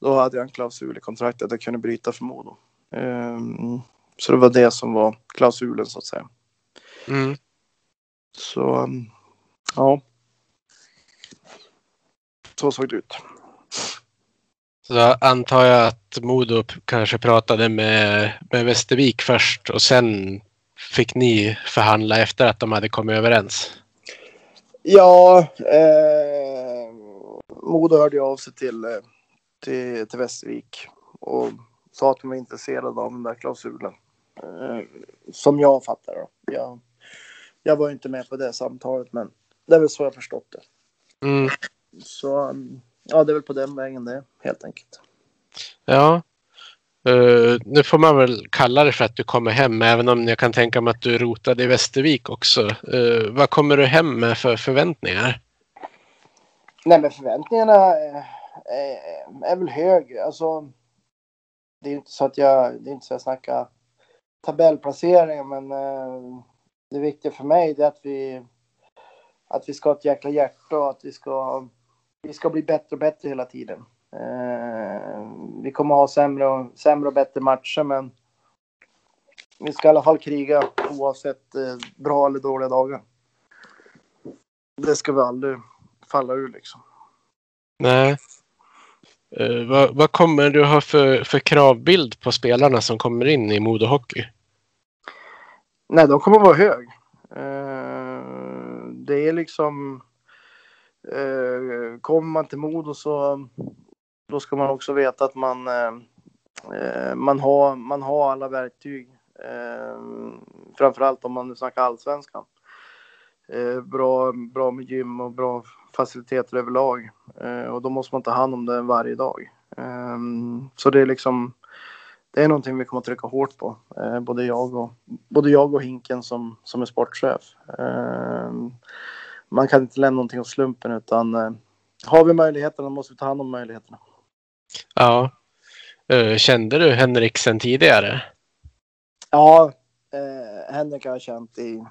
Då hade jag en klausul i kontraktet att jag kunde bryta för Modo. Ehm, Så det var det som var klausulen så att säga. Mm. Så um, ja. Så såg det ut. Så antar jag att Modo kanske pratade med, med Västervik först och sen fick ni förhandla efter att de hade kommit överens. Ja, eh, Modo hörde av sig till, eh, till, till Västervik och sa att de var intresserade av den där klausulen. Eh, som jag fattar det. Jag, jag var inte med på det samtalet, men det är väl så jag förstått det. Mm. Så ja, det är väl på den vägen det helt enkelt. Ja. Eh, nu får man väl kalla det för att du kommer hem, även om jag kan tänka mig att du rotade i Västervik också. Eh, vad kommer du hem med för förväntningar? Nej, men förväntningarna är, är, är väl hög. Alltså, det är inte så att jag, det är inte så att jag snackar tabellplacering, men eh, det viktiga för mig är att vi, att vi ska ha ett jäkla hjärta och att vi ska, vi ska bli bättre och bättre hela tiden. Eh, vi kommer ha sämre och, sämre och bättre matcher, men vi ska i alla fall kriga oavsett eh, bra eller dåliga dagar. Det ska vi aldrig falla ur liksom. Nej. Eh, vad, vad kommer du ha för, för kravbild på spelarna som kommer in i Modo Hockey? Nej, de kommer vara hög. Eh, det är liksom... Eh, kommer man till Modo så då ska man också veta att man, eh, eh, man, har, man har alla verktyg. Eh, framförallt om man nu snackar allsvenskan. Eh, bra, bra med gym och bra faciliteter överlag. Eh, och då måste man ta hand om det varje dag. Eh, så det är liksom det är någonting vi kommer att trycka hårt på. Eh, både, jag och, både jag och Hinken som, som är sportchef. Eh, Eh, man kan inte lämna någonting åt slumpen utan eh, har vi möjligheterna måste vi ta hand om möjligheterna. Ja. Eh, Kände du Henriksen tidigare? Ja, eh, Henrik har jag känt i,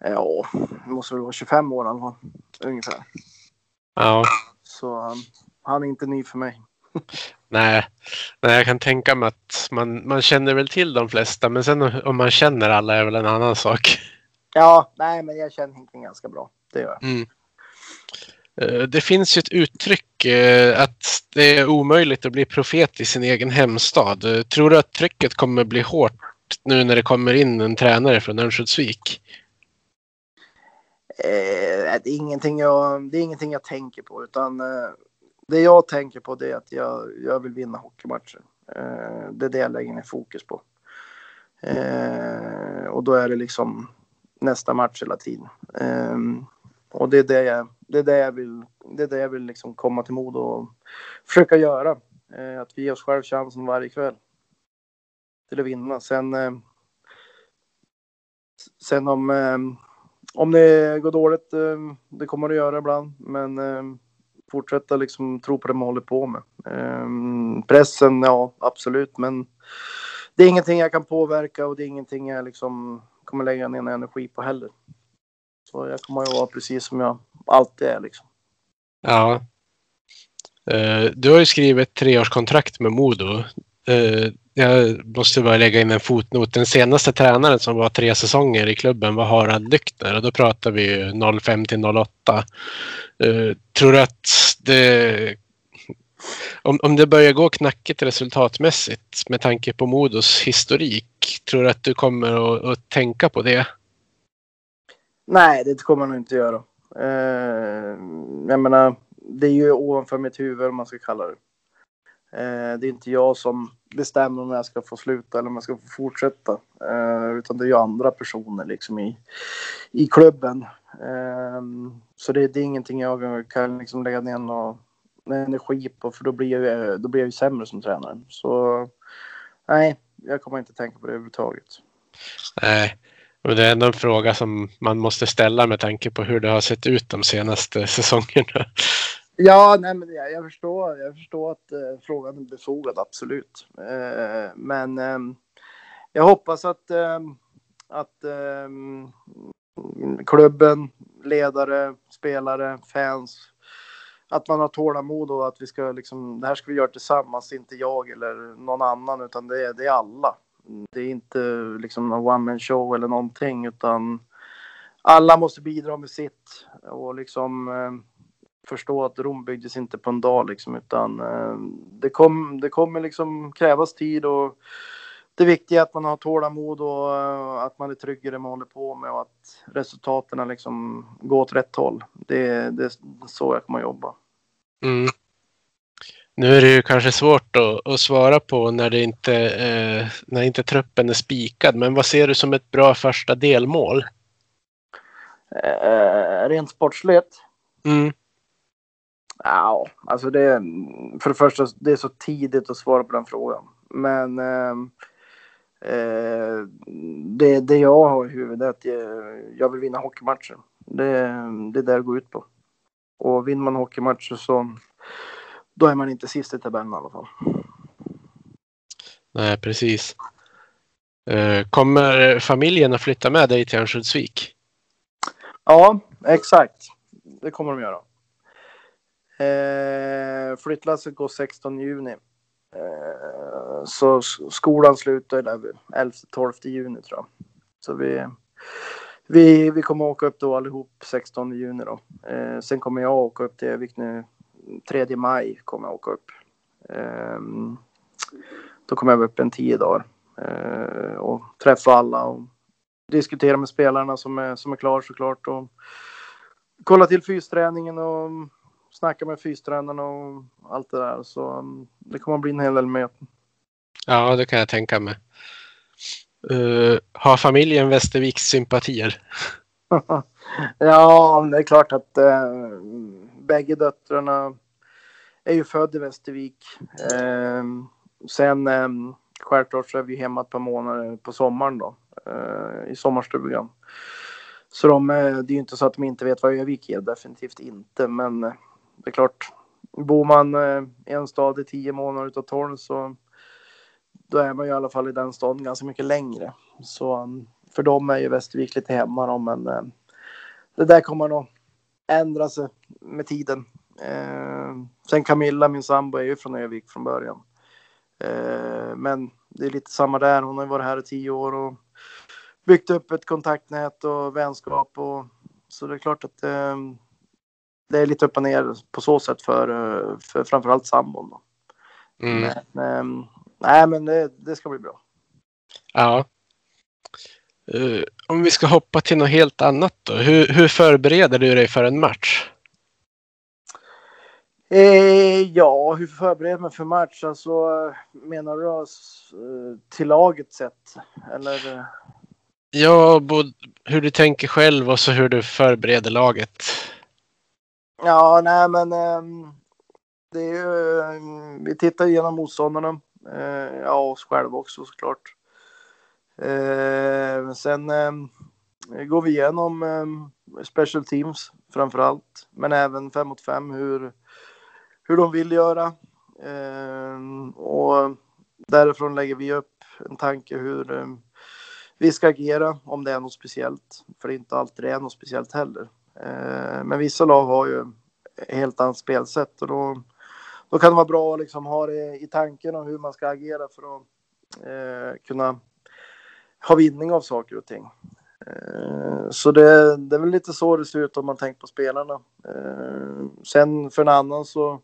ja, det måste väl vara 25 år fall, ungefär. Ja. Så um, han är inte ny för mig. Nej. Nej, jag kan tänka mig att man, man känner väl till de flesta, men sen om man känner alla är väl en annan sak. Ja, nej, men jag känner Hinken ganska bra. Det gör jag. Mm. Eh, Det finns ju ett uttryck eh, att det är omöjligt att bli profet i sin egen hemstad. Eh, Tror du att trycket kommer bli hårt nu när det kommer in en tränare från Örnsköldsvik? Eh, det, är ingenting jag, det är ingenting jag tänker på, utan eh, det jag tänker på det är att jag, jag vill vinna hockeymatcher. Eh, det är det jag lägger ner fokus på. Och då är det liksom nästa match hela tiden. Eh, och det är det jag, det är det jag vill, det är det jag vill liksom komma till mod och försöka göra. Eh, att vi ger oss själv chansen varje kväll till att vinna. Sen, eh, sen om, eh, om det går dåligt, eh, det kommer det göra ibland, men eh, fortsätta liksom tro på det man håller på med. Eh, pressen, ja absolut, men det är ingenting jag kan påverka och det är ingenting jag liksom kommer lägga ner energi på heller. Så jag kommer att vara precis som jag alltid är liksom. Ja. Eh, du har ju skrivit ett treårskontrakt med Modo. Eh, jag måste bara lägga in en fotnot. Den senaste tränaren som var tre säsonger i klubben var Harald Lyckner och då pratar vi 05 till 08. Eh, tror du att det om, om det börjar gå knackigt resultatmässigt med tanke på Modos historik, tror du att du kommer att, att tänka på det? Nej, det kommer jag nog inte göra. Eh, jag menar, det är ju ovanför mitt huvud om man ska kalla det. Eh, det är inte jag som bestämmer om jag ska få sluta eller om jag ska få fortsätta. Eh, utan det är ju andra personer liksom i, i klubben. Eh, så det, det är ingenting jag kan liksom lägga ner någon energi på för då blir jag, då blir jag ju sämre som tränare. Så nej, jag kommer inte tänka på det överhuvudtaget. Nej, och det är ändå en fråga som man måste ställa med tanke på hur det har sett ut de senaste säsongerna. Ja, nej, men jag, jag förstår. Jag förstår att eh, frågan är befogad, absolut. Eh, men eh, jag hoppas att, eh, att eh, klubben, ledare, spelare, fans, att man har tålamod och att vi ska liksom, det här ska vi göra tillsammans, inte jag eller någon annan, utan det är, det är alla. Det är inte liksom någon one man show eller någonting, utan alla måste bidra med sitt och liksom eh, förstå att Rom byggdes inte på en dag liksom, utan eh, det, kom, det kommer liksom krävas tid och det viktiga är att man har tålamod och eh, att man är trygg i det man håller på med och att resultaten liksom går åt rätt håll. Det, det är så jag kommer att jobba. Mm. Nu är det ju kanske svårt att, att svara på när, det inte, eh, när inte truppen är spikad, men vad ser du som ett bra första delmål? Eh, rent sportsligt? Mm. Ja, alltså det för det första, det är så tidigt att svara på den frågan. Men eh, eh, det, det jag har i huvudet är att jag, jag vill vinna hockeymatcher. Det, det är det det går ut på. Och vinner man hockeymatcher så då är man inte sist i tabellen i alla fall. Nej, precis. Eh, kommer familjen att flytta med dig till Örnsköldsvik? Ja, exakt. Det kommer de göra. Eh, flyttlasset går 16 juni. Eh, så skolan slutar där 11-12 juni tror jag. Så vi, vi, vi kommer åka upp då allihop 16 juni då. Eh, sen kommer jag åka upp till Övik nu 3 maj kommer jag åka upp. Eh, då kommer jag vara upp en 10 dagar eh, och träffa alla och diskutera med spelarna som är, som är klar såklart och kolla till fysträningen och snacka med fystränarna och allt det där. Så um, det kommer att bli en hel del möten. Ja, det kan jag tänka mig. Eh, har familjen Västerviks sympatier? ja, det är klart att eh, bägge döttrarna är ju född i Västervik. Eh, sen eh, självklart så är vi hemma ett par månader på sommaren då eh, i sommarstugan. Så de, det är ju inte så att de inte vet vad Övik är, definitivt inte. Men det är klart, bor man i en stad i tio månader utav tolv så då är man ju i alla fall i den staden ganska mycket längre. Så um, för dem är ju Västervik lite hemma då, men eh, det där kommer nog ändra sig med tiden. Eh, sen Camilla, min sambo, är ju från Övik från början. Men det är lite samma där. Hon har varit här i tio år och byggt upp ett kontaktnät och vänskap. Och, så det är klart att det är lite upp och ner på så sätt för, eh, för framförallt sambon. Då. Mm. Men, eh, nej, men det, det ska bli bra. Ja. Uh, om vi ska hoppa till något helt annat då. Hur, hur förbereder du dig för en match? Eh, ja, hur förbereder mig för match? Alltså, menar du uh, till laget sett? Eller? Ja, både hur du tänker själv och så hur du förbereder laget. Ja, nej men ehm, det är ju, ehm, vi tittar igenom motståndarna. Uh, ja, oss själva också såklart. Eh, sen ehm, går vi igenom special teams framför allt, men även fem mot fem hur, hur de vill göra. Och därifrån lägger vi upp en tanke hur vi ska agera om det är något speciellt, för det är inte alltid det är något speciellt heller. Eh, men vissa lag har ju helt annat spelsätt och då, då kan det vara bra att liksom ha det i tanken om hur man ska agera för att eh, kunna ha vinning av saker och ting. Eh, så det, det är väl lite så det ser ut om man tänker på spelarna. Eh, sen för en annan så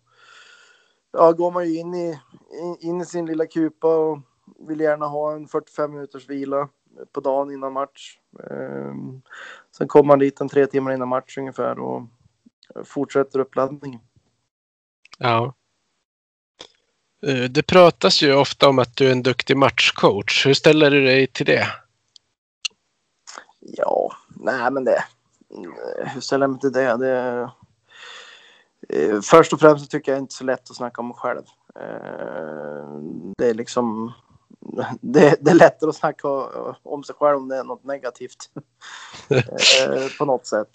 ja, går man ju in i, in i sin lilla kupa och vill gärna ha en 45 minuters vila på dagen innan match. Eh, sen kommer man dit en tre timmar innan match ungefär och fortsätter uppladdningen. Ja. Det pratas ju ofta om att du är en duktig matchcoach. Hur ställer du dig till det? Ja, nej men det. Hur ställer jag mig till det? det först och främst tycker jag inte så lätt att snacka om mig själv. Det är liksom. Det, det är lättare att snacka om sig själv om det är något negativt. på något sätt.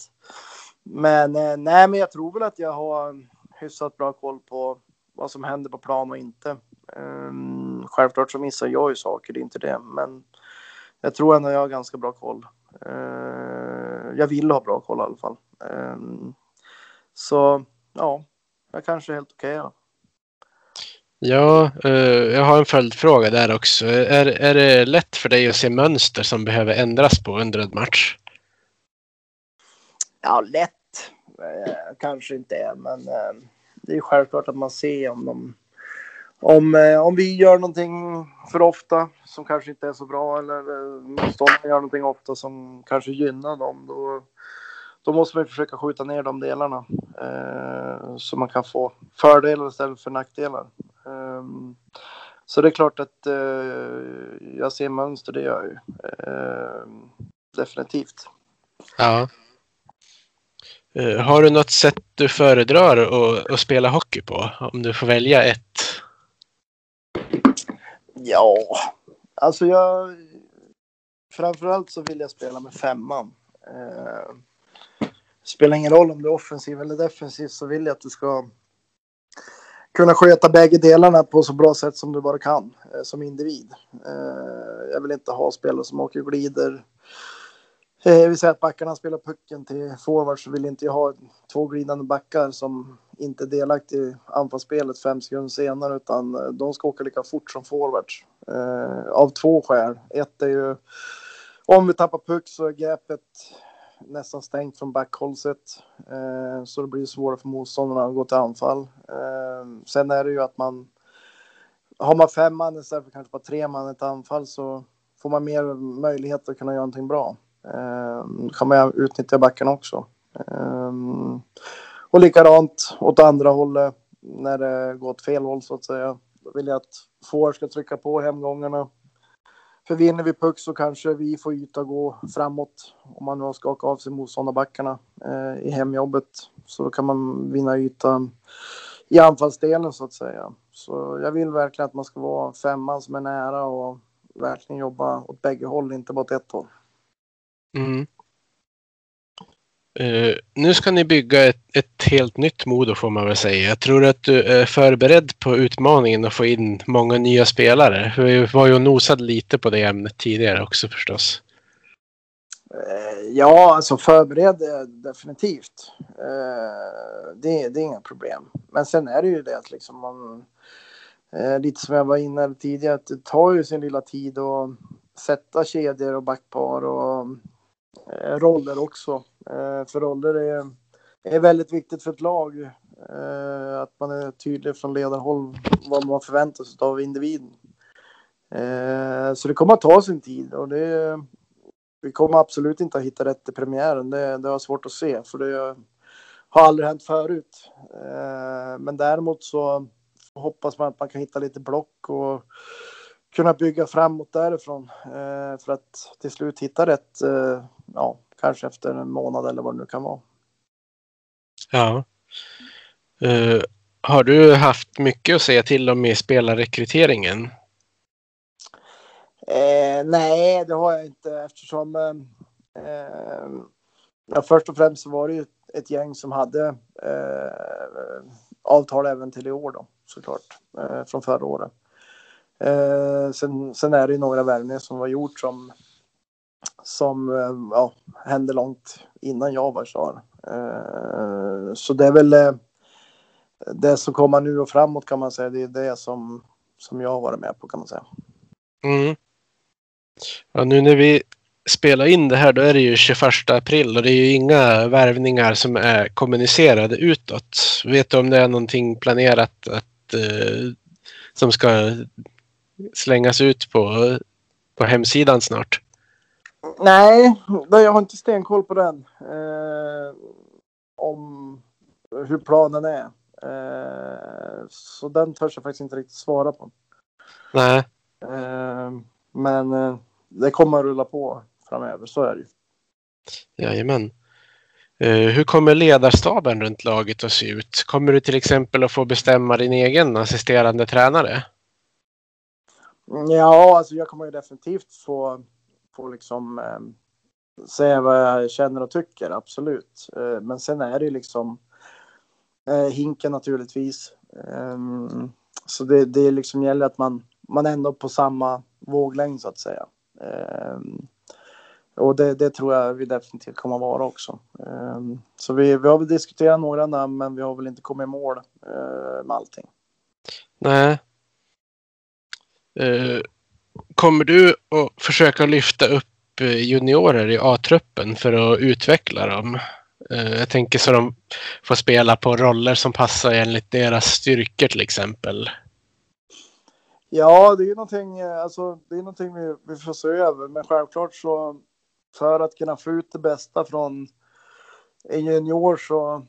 Men nej, men jag tror väl att jag har hyfsat bra koll på vad som händer på plan och inte. Um, självklart så missar jag ju saker, det är inte det, men jag tror ändå jag har ganska bra koll. Uh, jag vill ha bra koll i alla fall. Um, så ja, jag kanske är helt okej okay, Ja, eh, jag har en följdfråga där också. Är, är det lätt för dig att se mönster som behöver ändras på under en match? Ja, lätt eh, kanske inte är, men eh, det är självklart att man ser om de om, eh, om vi gör någonting för ofta som kanske inte är så bra eller eh, motståndaren gör någonting ofta som kanske gynnar dem. Då, då måste man försöka skjuta ner de delarna eh, så man kan få fördelar istället för nackdelar. Eh, så det är klart att eh, jag ser mönster, det gör jag ju. Ehm, definitivt. Ja. Eh, har du något sätt du föredrar att, att, spela hockey på? Om du får välja ett. Ja, alltså jag... Framförallt så vill jag spela med femman. Eh, spelar ingen roll om du är offensiv eller defensiv så vill jag att du ska kunna sköta bägge delarna på så bra sätt som du bara kan eh, som individ. Eh, jag vill inte ha spelare som åker glider Eh, vi säger att backarna spelar pucken till forward så vill inte jag ha två glidande backar som inte är delaktiga i anfallsspelet fem sekunder senare utan eh, de ska åka lika fort som forwards. Eh, av två skäl. Ett är ju om vi tappar puck så är gapet nästan stängt från backhållset. Eh, så det blir svårare för motståndarna att gå till anfall. Eh, sen är det ju att man har man fem man istället för kanske bara tre man i ett anfall så får man mer möjlighet att kunna göra någonting bra. Eh, då kan man utnyttja backen också. Eh, och likadant åt andra hållet när det går åt fel håll så att säga. Då vill jag att får ska trycka på hemgångarna. För vinner vi puck så kanske vi får yta att gå framåt om man nu har skakat av sig motståndarbackarna eh, i hemjobbet. Så då kan man vinna yta i anfallsdelen så att säga. Så jag vill verkligen att man ska vara femman som är nära och verkligen jobba åt bägge håll, inte bara åt ett håll. Mm. Uh, nu ska ni bygga ett, ett, helt nytt Modo får man väl säga. Jag tror att du är förberedd på utmaningen att få in många nya spelare. Vi var ju och nosade lite på det ämnet tidigare också förstås. Uh, ja, alltså förberedd eh, definitivt. Uh, det, det, är inga problem. Men sen är det ju det att liksom man, lite som jag var inne tidigare, att det tar ju sin lilla tid att sätta kedjor och backpar och roller också. Eh, för roller är, är väldigt viktigt för ett lag. Eh, att man är tydlig från ledarhåll vad man förväntar sig av individen. Eh, så det kommer att ta sin tid och det, vi kommer absolut inte att hitta rätt i premiären. Det, det har svårt att se för det har aldrig hänt förut. Men däremot så hoppas man att man kan hitta lite block och kunna bygga framåt därifrån för att till slut hitta rätt ja, kanske efter en månad eller vad det nu kan vara. Ja. Uh, har du haft mycket att säga till om i spelarrekryteringen? Eh, nej, det har jag inte eftersom eh, ja, först och främst så var det ju ett gäng som hade avtal även till i år då såklart från förra året. Sen, sen är det ju några värvningar som var gjort som som eh, ja, hände långt innan jag var klar. Eh, så det är väl eh, det som kommer nu och framåt kan man säga. Det är det som, som jag har varit med på kan man säga. Mm. Ja, nu när vi spelar in det här då är det ju 21 april och det är ju inga värvningar som är kommunicerade utåt. Vet du om det är någonting planerat att, eh, som ska slängas ut på, på hemsidan snart? Nej, jag har inte stenkoll på den. Eh, om hur planen är. Eh, så den törs jag faktiskt inte riktigt svara på. Nej. Eh, men eh, det kommer att rulla på framöver, så är det ju. Jajamän. Eh, hur kommer ledarstaben runt laget att se ut? Kommer du till exempel att få bestämma din egen assisterande tränare? Ja, alltså jag kommer ju definitivt få får liksom eh, säga vad jag känner och tycker, absolut. Eh, men sen är det ju liksom eh, hinken naturligtvis. Eh, så det, det liksom gäller att man, man är ändå på samma våglängd så att säga. Eh, och det, det, tror jag vi definitivt kommer att vara också. Eh, så vi, vi har väl diskuterat några namn men vi har väl inte kommit i mål eh, med allting. Nej. Uh, kommer du att försöka lyfta upp eh, juniorer i A-truppen för att utveckla dem? Eh, jag tänker så de får spela på roller som passar enligt deras styrkor till exempel. Ja, det är någonting, eh, alltså, det är någonting vi, vi får se över. Men självklart så för att kunna få ut det bästa från en junior så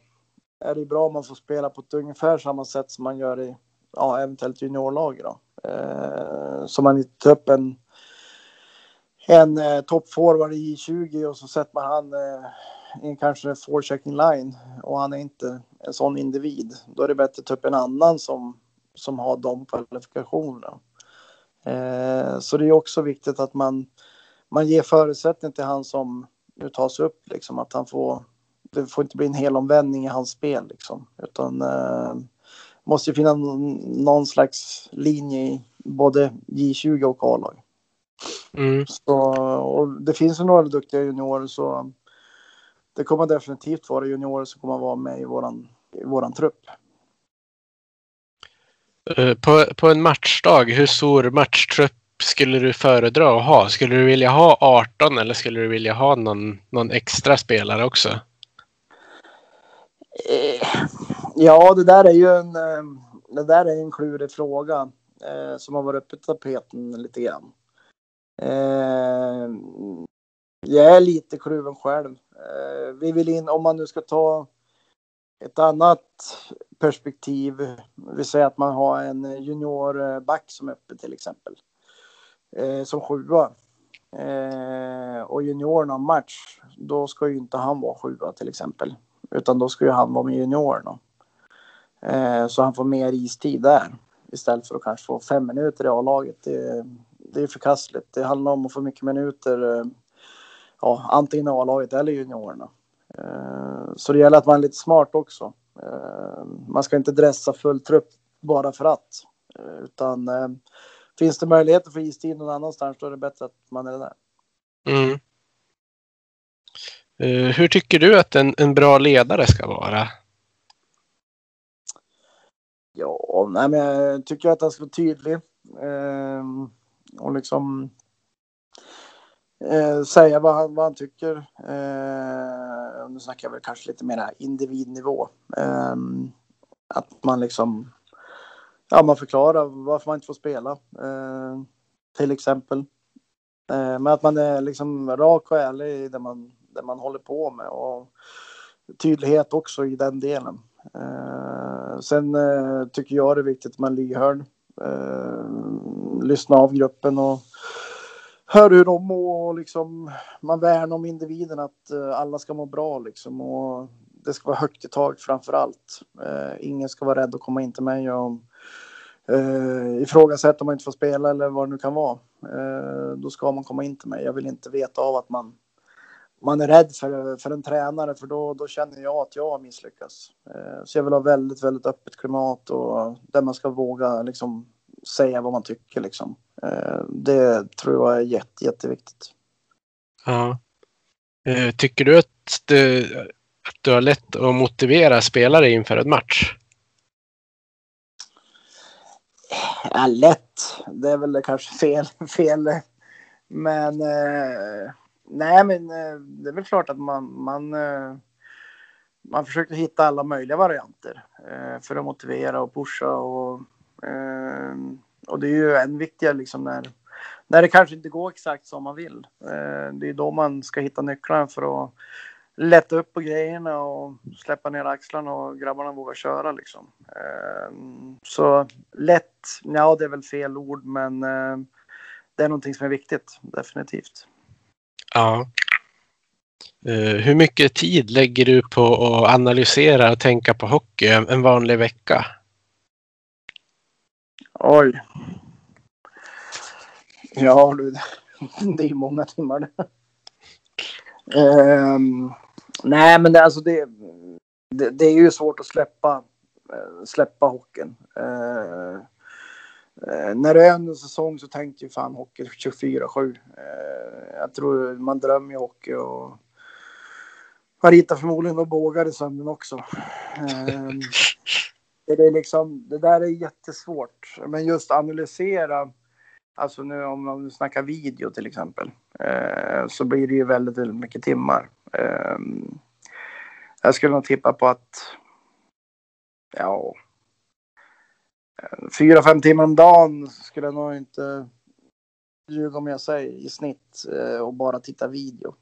är det bra om man får spela på ett ungefär samma sätt som man gör i ja, eventuellt juniorlag. Då. Eh, så man tar upp en, en eh, toppforward i 20 och så sätter man han eh, i en kanske forechecking line och han är inte en sån individ. Då är det bättre att ta upp en annan som, som har de kvalifikationerna. Eh, så det är också viktigt att man, man ger förutsättning till han som nu tas upp, liksom, att han får det får inte bli en hel omvändning i hans spel liksom, utan eh, måste ju finnas någon slags linje i både J20 och A-lag. Mm. och det finns några duktiga juniorer så det kommer definitivt vara juniorer som kommer vara med i våran, i våran trupp. Eh, på, på en matchdag, hur stor matchtrupp skulle du föredra att ha? Skulle du vilja ha 18 eller skulle du vilja ha någon, någon extra spelare också? Eh, ja, det där är ju en, eh, det där är en klurig fråga eh, som har varit uppe på tapeten lite grann. Eh, jag är lite kluven själv. Eh, vi vill in, om man nu ska ta ett annat perspektiv, vi säger att man har en juniorback eh, som är uppe till exempel, eh, som sjua. Eh, och juniorerna har match, då ska ju inte han vara sjua till exempel. Utan då ska ju han vara med juniorerna. Eh, så han får mer istid där. Istället för att kanske få fem minuter i A-laget. Det, det är förkastligt. Det handlar om att få mycket minuter. Eh, ja, antingen i A-laget eller juniorerna. Eh, så det gäller att man är lite smart också. Eh, man ska inte dressa full trupp bara för att. Eh, utan eh, finns det möjligheter för istid någon annanstans då är det bättre att man är där. Mm. Eh, hur tycker du att en, en bra ledare ska vara? Ja, nej, men jag tycker att han ska vara tydlig. Eh, och liksom eh, säga vad han, vad han tycker. Eh, nu snackar jag väl kanske lite mer individnivå. Eh, att man liksom ja, man förklarar varför man inte får spela. Eh, till exempel. Eh, men att man är liksom rak och ärlig i det man, det man håller på med. Och tydlighet också i den delen. Eh, sen eh, tycker jag det är viktigt att man är lyhörd. Eh, lyssna av gruppen och hör hur de mår och liksom man värnar om individen att eh, alla ska må bra liksom och det ska vara högt i tak framför allt. Eh, ingen ska vara rädd att komma in till mig och eh, ifrågasätta om man inte får spela eller vad det nu kan vara. Eh, då ska man komma in till mig. Jag vill inte veta av att man man är rädd för, för en tränare för då, då känner jag att jag har misslyckats. Eh, så jag vill ha väldigt, väldigt öppet klimat och där man ska våga liksom säga vad man tycker liksom. Eh, det tror jag är jätte, jätteviktigt. Ja. Eh, tycker du att du, att du har lätt att motivera spelare inför en match? Ja, lätt. Det är väl kanske fel. fel. Men eh, nej, men eh, det är väl klart att man, man, eh, man försöker hitta alla möjliga varianter eh, för att motivera och pusha och, och det är ju än viktigare liksom när, när det kanske inte går exakt som man vill. Det är då man ska hitta nycklarna för att lätta upp på grejerna och släppa ner axlarna och grabbarna vågar köra liksom. Så lätt, ja det är väl fel ord men det är någonting som är viktigt, definitivt. Ja. Eh, hur mycket tid lägger du på att analysera och tänka på hockey en vanlig vecka? Oj. Ja du, det är många timmar det. Um, nej men det, alltså det, det, det, är ju svårt att släppa, eh, släppa hockeyn. Uh, Eh, när det är en säsong så tänkte ju fan hockey 24-7. Eh, jag tror man drömmer ju hockey och har ritat förmodligen och bågar i sömnen också. Eh, det, är liksom, det där är jättesvårt. Men just analysera, alltså nu om man snackar video till exempel, eh, så blir det ju väldigt, väldigt mycket timmar. Eh, jag skulle nog tippa på att, ja, fyra, fem timmar om dagen skulle jag nog inte ljuga om jag säger i snitt eh, och bara titta video.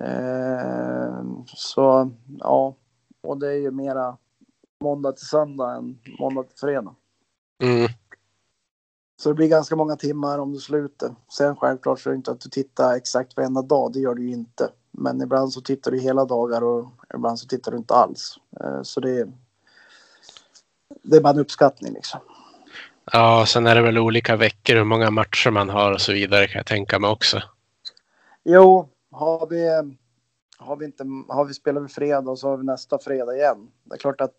Eh, så ja, och det är ju mera måndag till söndag än måndag till fredag. Mm. Så det blir ganska många timmar om du slutar. Sen självklart så är det inte att du tittar exakt varenda dag, det gör du ju inte. Men ibland så tittar du hela dagar och ibland så tittar du inte alls. Eh, så det, det är bara en uppskattning liksom. Ja, sen är det väl olika veckor hur många matcher man har och så vidare kan jag tänka mig också. Jo, har vi, har vi, inte, har vi spelar vi fredag och så har vi nästa fredag igen. Det är klart att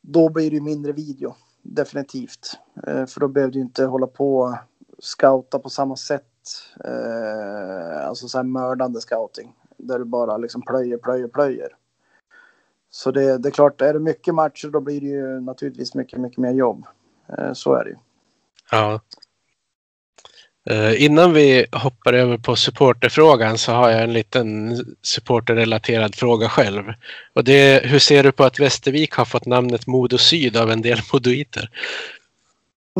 då blir det mindre video, definitivt. Eh, för då behöver du inte hålla på och scouta på samma sätt. Eh, alltså så här mördande scouting. Där du bara liksom plöjer, plöjer, plöjer. Så det, det är klart, är det mycket matcher då blir det ju naturligtvis mycket, mycket mer jobb. Eh, så är det ju. Ja. Eh, innan vi hoppar över på supporterfrågan så har jag en liten supporterrelaterad fråga själv. Och det är, hur ser du på att Västervik har fått namnet Modo Syd av en del modoiter?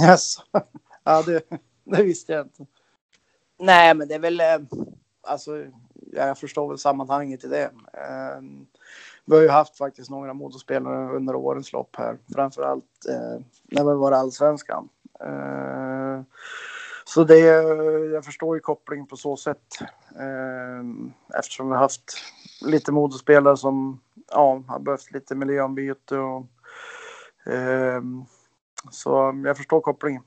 Yes. Ja, det, det visste jag inte. Nej, men det är väl, eh, alltså, jag förstår väl sammanhanget i det vi har ju haft faktiskt några motorspelare under årens lopp här, framför allt eh, när vi var allsvenskan. Eh, så det, jag förstår ju kopplingen på så sätt eh, eftersom vi har haft lite motorspelare som ja, har behövt lite miljöombyte och eh, så jag förstår kopplingen.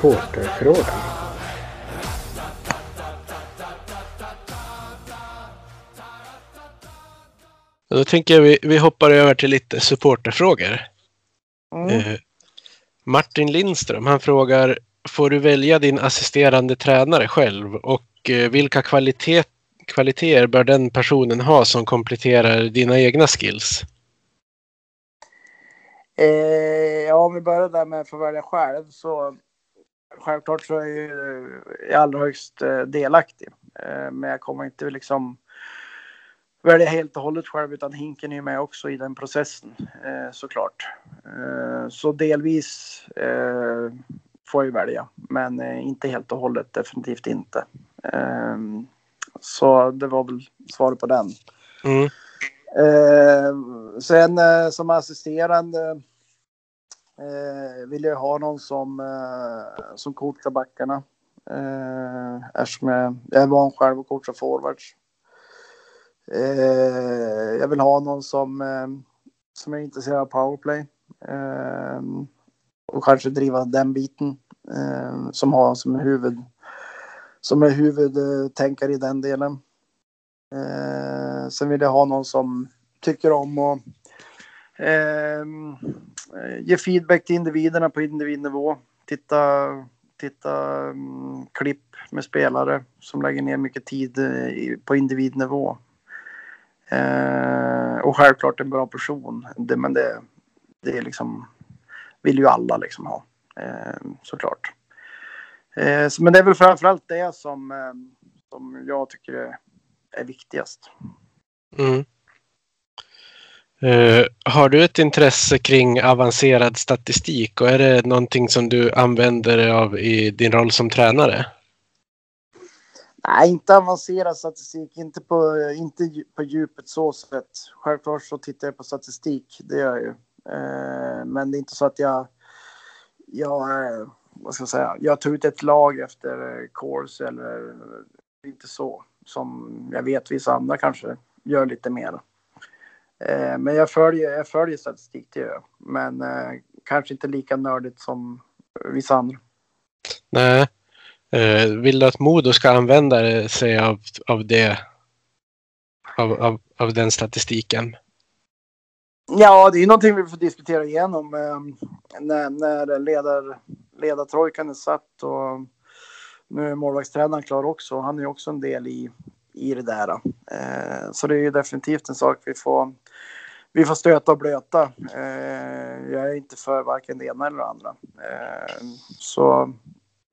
Supporterfrågan. Då tänker jag vi, vi hoppar över till lite supporterfrågor. Mm. Eh, Martin Lindström, han frågar Får du välja din assisterande tränare själv och eh, vilka kvalitet, kvaliteter bör den personen ha som kompletterar dina egna skills? Eh, ja, om vi börjar där med att få välja själv så självklart så är jag ju i allra högst eh, delaktig. Eh, men jag kommer inte liksom välja helt och hållet själv utan Hinken är ju med också i den processen eh, såklart. Eh, så delvis eh, får jag välja, men eh, inte helt och hållet, definitivt inte. Eh, så det var väl svaret på den. Mm. Eh, sen eh, som assisterande eh, vill jag ha någon som, eh, som coachar backarna. Eh, eftersom jag, jag är van själv att coacha forwards. Eh, jag vill ha någon som, eh, som är intresserad av powerplay. Eh, och kanske driva den biten. Eh, som har som huvud som är huvudtänkare i den delen. Eh, sen vill jag ha någon som tycker om att Ehm, eh, ge feedback till individerna på individnivå. Titta, titta um, klipp med spelare som lägger ner mycket tid eh, i, på individnivå. Eh, och självklart en bra person. Det, men det, det är liksom, vill ju alla liksom ha. Eh, såklart. Eh, så, men det är väl framförallt det som, eh, som jag tycker är, är viktigast. Mm. Eh, har du ett intresse kring avancerad statistik och är det någonting som du använder dig av i din roll som tränare? Nej, inte avancerad statistik, inte på, inte på djupet så sätt. Självklart så tittar jag på statistik, det gör jag ju. Eh, men det är inte så att jag, jag, eh, vad ska jag säga, jag tar ut ett lag efter course eller inte så. Som jag vet vissa andra kanske gör lite mer. Eh, men jag följer, jag följer statistik, det gör. Men eh, kanske inte lika nördigt som vissa andra. Nej. Eh, vill du att Modo ska använda sig av, av det? Av, av, av den statistiken? Ja, det är någonting vi får diskutera igenom eh, när, när ledar, ledartrojkan är satt och nu är målvaktstränaren klar också. Han är också en del i, i det där. Eh, så det är ju definitivt en sak vi får, vi får stöta och blöta. Eh, jag är inte för varken det ena eller det andra. Eh, så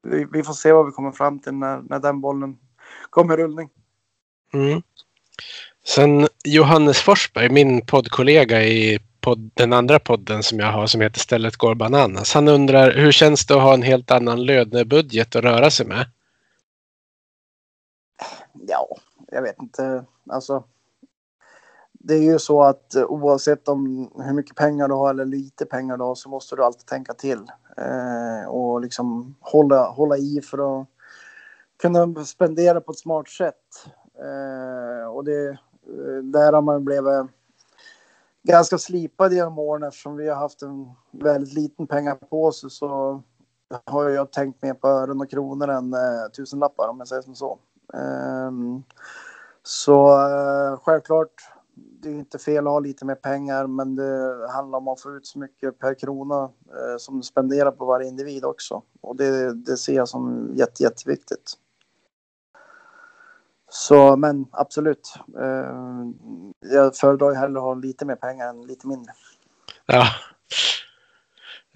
vi, vi får se vad vi kommer fram till när, när den bollen kommer i rullning. Mm. Sen Johannes Forsberg, min poddkollega i podd, den andra podden som jag har som heter Stället går bananas. Han undrar hur känns det att ha en helt annan lönebudget att röra sig med? Ja, jag vet inte. Alltså, det är ju så att eh, oavsett om hur mycket pengar du har eller lite pengar du har så måste du alltid tänka till. Eh, och liksom hålla, hålla i för att kunna spendera på ett smart sätt. Eh, och det, eh, där har man blivit ganska slipad genom åren eftersom vi har haft en väldigt liten pengapåse så har jag tänkt mer på ören och kronor än eh, tusenlappar om jag säger som så. Eh, så eh, självklart, det är inte fel att ha lite mer pengar, men det handlar om att få ut så mycket per krona eh, som du spenderar på varje individ också. Och det, det ser jag som jätte, jätteviktigt. Så, men absolut. Eh, jag föredrar ju hellre att ha lite mer pengar än lite mindre. Ja.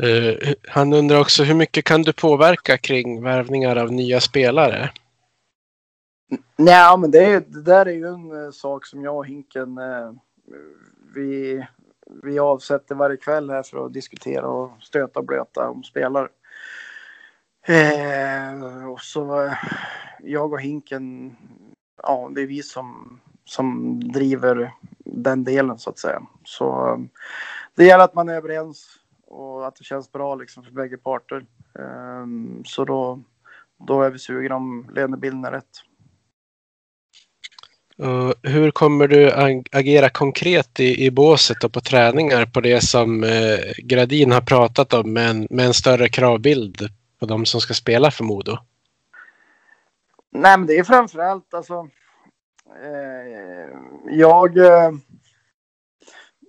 Eh, han undrar också hur mycket kan du påverka kring värvningar av nya spelare? Nej, men det, är, det där är ju en eh, sak som jag och Hinken eh, vi, vi avsätter varje kväll här för att diskutera och stöta och blöta om spelare. Eh, och så eh, jag och Hinken, ja, det är vi som, som driver den delen så att säga. Så eh, det gäller att man är överens och att det känns bra liksom för bägge parter. Eh, så då, då är vi sugna om lönebilden är rätt. Uh, hur kommer du ag- agera konkret i, i båset och på träningar på det som eh, Gradin har pratat om med en, med en större kravbild på de som ska spela för Modo? Nej, men det är framförallt alltså. Eh, jag. Eh,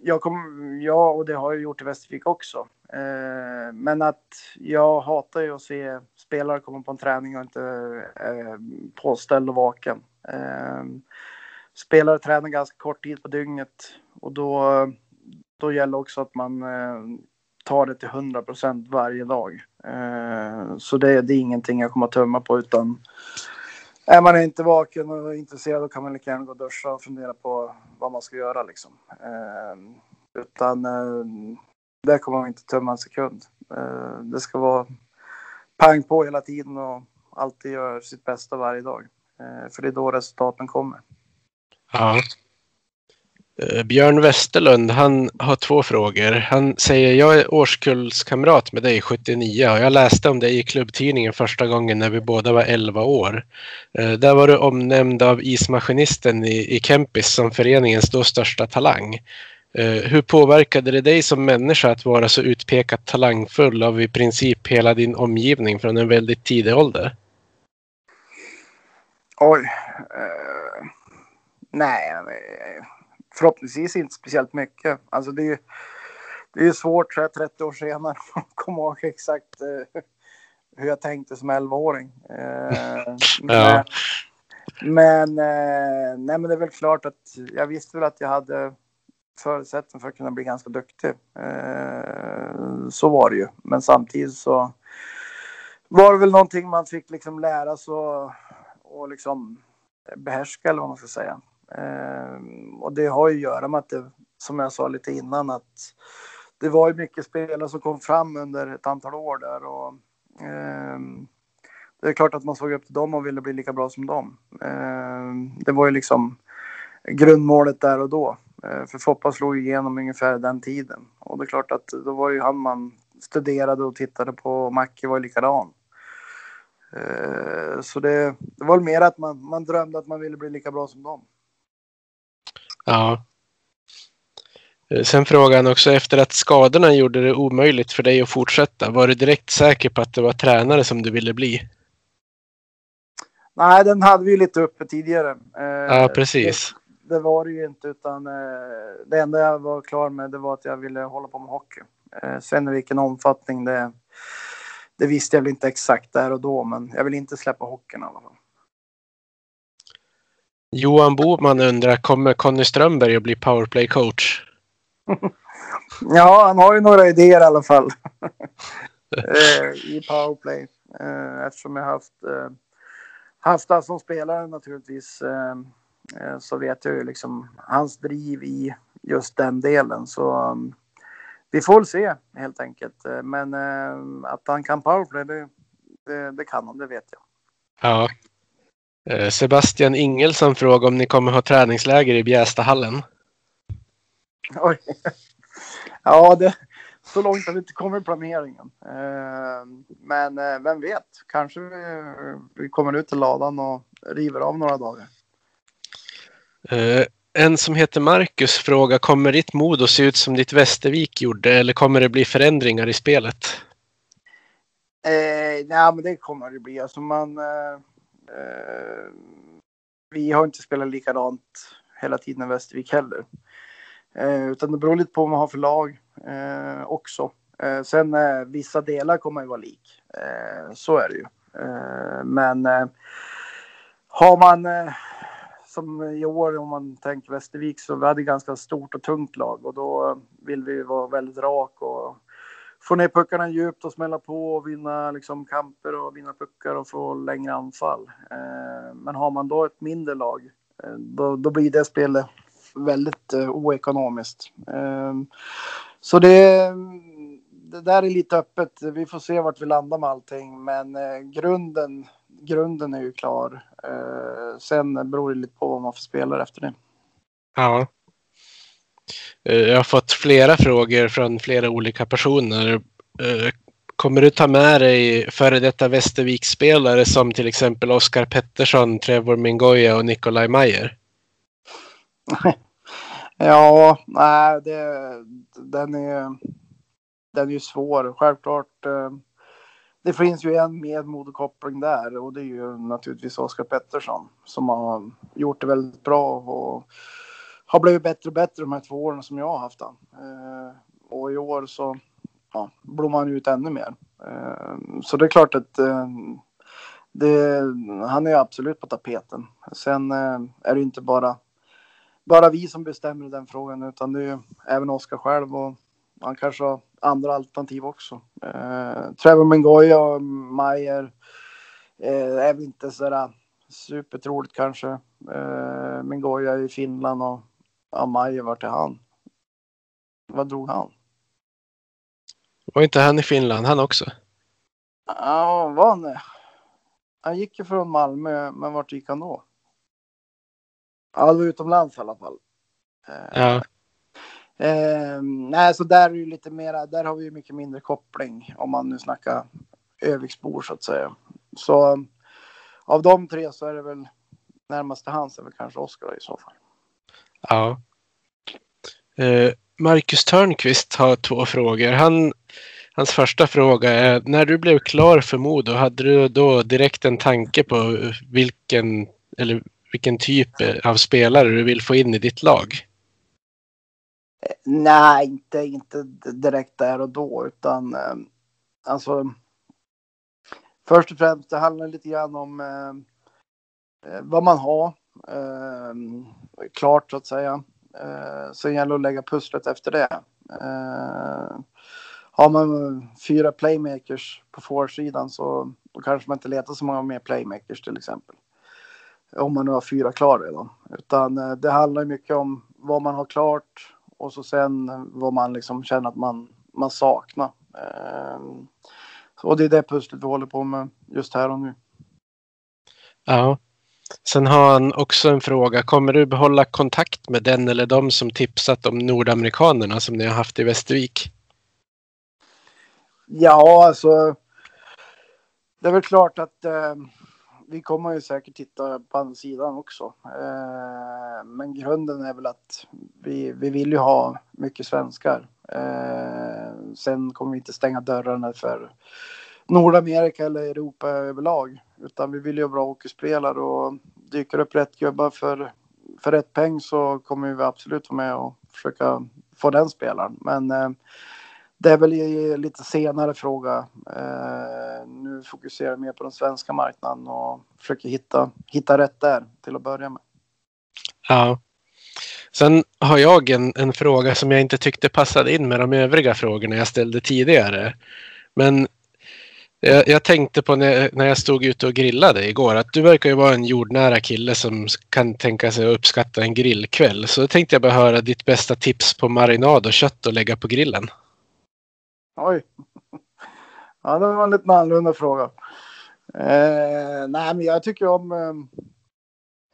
jag kommer. ja, och det har jag gjort i Västervik också. Eh, men att jag hatar ju att se spelare komma på en träning och inte eh, påställd och vaken. Eh, Spelare tränar ganska kort tid på dygnet och då, då gäller också att man eh, tar det till 100 procent varje dag. Eh, så det, det, är ingenting jag kommer att tumma på utan är man inte vaken och intresserad då kan man lika gärna gå och duscha och fundera på vad man ska göra liksom. Eh, utan eh, där kommer man inte tumma en sekund. Eh, det ska vara pang på hela tiden och alltid göra sitt bästa varje dag. Eh, för det är då resultaten kommer. Ja. Eh, Björn Westerlund, han har två frågor. Han säger, jag är årskullskamrat med dig 79 och jag läste om dig i klubbtidningen första gången när vi båda var 11 år. Eh, där var du omnämnd av ismaskinisten i, i Kempis som föreningens då största talang. Eh, hur påverkade det dig som människa att vara så utpekat talangfull av i princip hela din omgivning från en väldigt tidig ålder? Oj. Nej, förhoppningsvis inte speciellt mycket. Alltså det är, det är svårt så här 30 år senare att komma ihåg exakt uh, hur jag tänkte som 11-åring. Uh, ja. Men, men, nej, men det är väl klart att jag visste väl att jag hade förutsättning för att kunna bli ganska duktig. Eh, så var det ju. Men samtidigt så var det väl någonting man fick liksom lära sig och, och liksom behärska eller vad man ska säga. Eh, och det har ju att göra med att det, som jag sa lite innan, att det var ju mycket spelare som kom fram under ett antal år där och eh, det är klart att man såg upp till dem och ville bli lika bra som dem. Ehm, det var ju liksom grundmålet där och då. Eh, för Foppa slog igenom ungefär den tiden. Och det är klart att då var ju han man studerade och tittade på. Macke var ju likadan. Ehm, så det, det var mer att man, man drömde att man ville bli lika bra som dem. Ja. Eh, sen frågade han också efter att skadorna gjorde det omöjligt för dig att fortsätta. Var du direkt säker på att det var tränare som du ville bli? Nej, den hade vi lite uppe tidigare. Ja, precis det var det ju inte utan eh, det enda jag var klar med det var att jag ville hålla på med hockey. Eh, sen i vilken omfattning det, det visste jag väl inte exakt där och då men jag vill inte släppa hockeyn i alla fall. Johan Boman undrar, kommer Conny Strömberg att bli powerplay-coach? ja, han har ju några idéer i alla fall. eh, I powerplay. Eh, eftersom jag haft, eh, haft han som spelare naturligtvis. Så vet jag ju liksom hans driv i just den delen. Så vi får se helt enkelt. Men att han kan powerplay, det, det, det, kan han, det vet jag. Ja. Sebastian Ingelsson frågar om ni kommer ha träningsläger i Bjästahallen. Oj. Ja, det, så långt har vi inte kommit i planeringen. Men vem vet, kanske vi kommer ut till ladan och river av några dagar. En som heter Marcus frågar, kommer ditt mod att se ut som ditt Västervik gjorde eller kommer det bli förändringar i spelet? Eh, nej, men det kommer det bli. Alltså man, eh, eh, Eh, vi har inte spelat likadant hela tiden i Västervik heller. Eh, utan det beror lite på vad man har för lag eh, också. Eh, sen eh, vissa delar kommer ju vara lik. Eh, så är det ju. men har man som i år om man tänker Västervik så vi hade ganska stort och tungt lag och då vill vi vara väldigt rak och få ner puckarna djupt och smälla på och vinna liksom kamper och vinna puckar och få längre anfall. Eh, men har man då ett mindre lag eh, då, då blir det spelet väldigt eh, oekonomiskt. Eh, så det, det där är lite öppet. Vi får se vart vi landar med allting, men eh, grunden grunden är ju klar. Eh, sen beror det lite på vad man får spelare efter det. Ja. Eh, jag har fått flera frågor från flera olika personer. Eh, kommer du ta med dig före detta Västervik-spelare som till exempel Oskar Pettersson, Trevor Mingoya och Nikolaj Mayer? ja, nej, det, den är den är ju svår. Självklart. Eh, det finns ju en med moderkoppling där och det är ju naturligtvis Oskar Pettersson som har gjort det väldigt bra och har blivit bättre och bättre de här två åren som jag har haft han. Eh, och i år så ja, blommar han ut ännu mer. Eh, så det är klart att eh, det, han är absolut på tapeten. Sen eh, är det inte bara, bara vi som bestämmer i den frågan utan det är även Oskar själv och han kanske har andra alternativ också. Eh, Trevor Mengoya och Mayer eh, är väl inte sådär supertroligt kanske. Eh, Mengoya i Finland och ja, Mayer vart är han? Vad drog han? Var inte han i Finland han också? Ja, var han det? Han gick ju från Malmö, men vart gick han då? Ja, det var utomlands i alla fall. Eh, Ja. Eh, nej, så där är ju lite mera, där har vi ju mycket mindre koppling om man nu snackar Öviksbor så att säga. Så av de tre så är det väl närmaste hans är väl kanske Oskar i så fall. Ja. Eh, Marcus Törnqvist har två frågor. Han, hans första fråga är när du blev klar för Modo, hade du då direkt en tanke på vilken, eller vilken typ av spelare du vill få in i ditt lag? Eh, nej, inte, inte direkt där och då, utan eh, alltså. Först och främst, det handlar lite grann om eh, eh vad man har Ehm, klart så att säga. Eh, sen gäller det att lägga pusslet efter det. Eh, har man fyra playmakers på forwardsidan så då kanske man inte letar så många mer playmakers till exempel. Om man nu har fyra klar redan. Utan eh, det handlar mycket om vad man har klart och så sen vad man liksom känner att man, man saknar. Eh, och det är det pusslet vi håller på med just här och nu. Ja. Sen har han också en fråga. Kommer du behålla kontakt med den eller de som tipsat om nordamerikanerna som ni har haft i Västervik? Ja, alltså. Det är väl klart att eh, vi kommer ju säkert titta på andra sidan också. Eh, men grunden är väl att vi, vi vill ju ha mycket svenskar. Eh, sen kommer vi inte stänga dörrarna för Nordamerika eller Europa överlag. Utan vi vill ju ha bra hockeyspelare och dyker upp rätt gubbar för, för rätt peng så kommer vi absolut vara med och försöka få den spelaren. Men eh, det är väl en lite senare fråga. Eh, nu fokuserar jag mer på den svenska marknaden och försöker hitta, hitta rätt där till att börja med. Ja. Sen har jag en, en fråga som jag inte tyckte passade in med de övriga frågorna jag ställde tidigare. Men jag, jag tänkte på när, när jag stod ute och grillade igår att du verkar ju vara en jordnära kille som kan tänka sig att uppskatta en grillkväll. Så då tänkte jag bara höra ditt bästa tips på marinad och kött att lägga på grillen. Oj. Ja, det var en lite annorlunda fråga. Eh, nej, men jag tycker om ehm,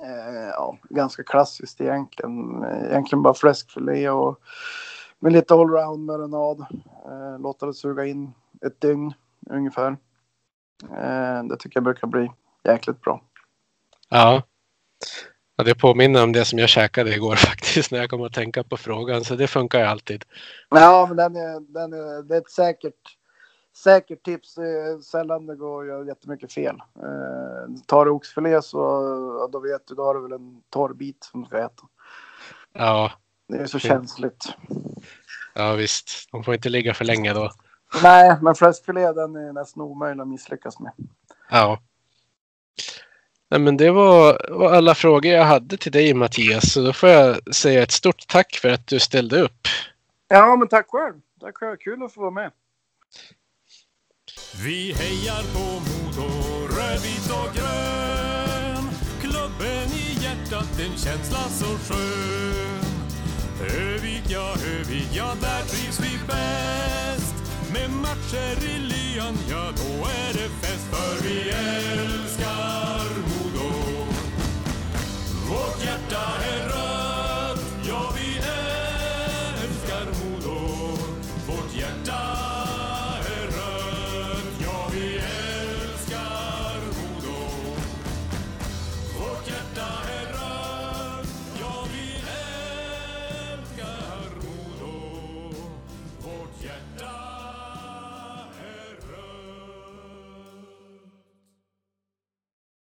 eh, ja, ganska klassiskt egentligen. Egentligen bara fläskfilé och med lite allround marinad. Eh, låta det suga in ett dygn ungefär. Eh, det tycker jag brukar bli jäkligt bra. Ja. ja. Det påminner om det som jag käkade igår faktiskt när jag kom att tänka på frågan. Så det funkar ju alltid. Ja, men den är, den är, det är ett säkert, säkert tips. Sällan det går att göra jättemycket fel. Eh, tar du oxfilé så ja, då vet du, då har du väl en torr bit som du ska äta. Ja. Det är så känsligt. Ja visst, de får inte ligga för länge då. Nej, men fläskfilé den är nästan omöjlig att misslyckas med. Ja. Nej, men det var, var alla frågor jag hade till dig Mattias. Så då får jag säga ett stort tack för att du ställde upp. Ja, men tack själv. Tack själv. Kul att få vara med. Vi hejar på Modo, rödvit och grön. Klubben i hjärtat, en känsla så skön. Övik, ja, Övik, ja, där trivs vi bäst. Med matcher i lyan, ja då är det fest. För vi älskar Modo. Vårt hjärta är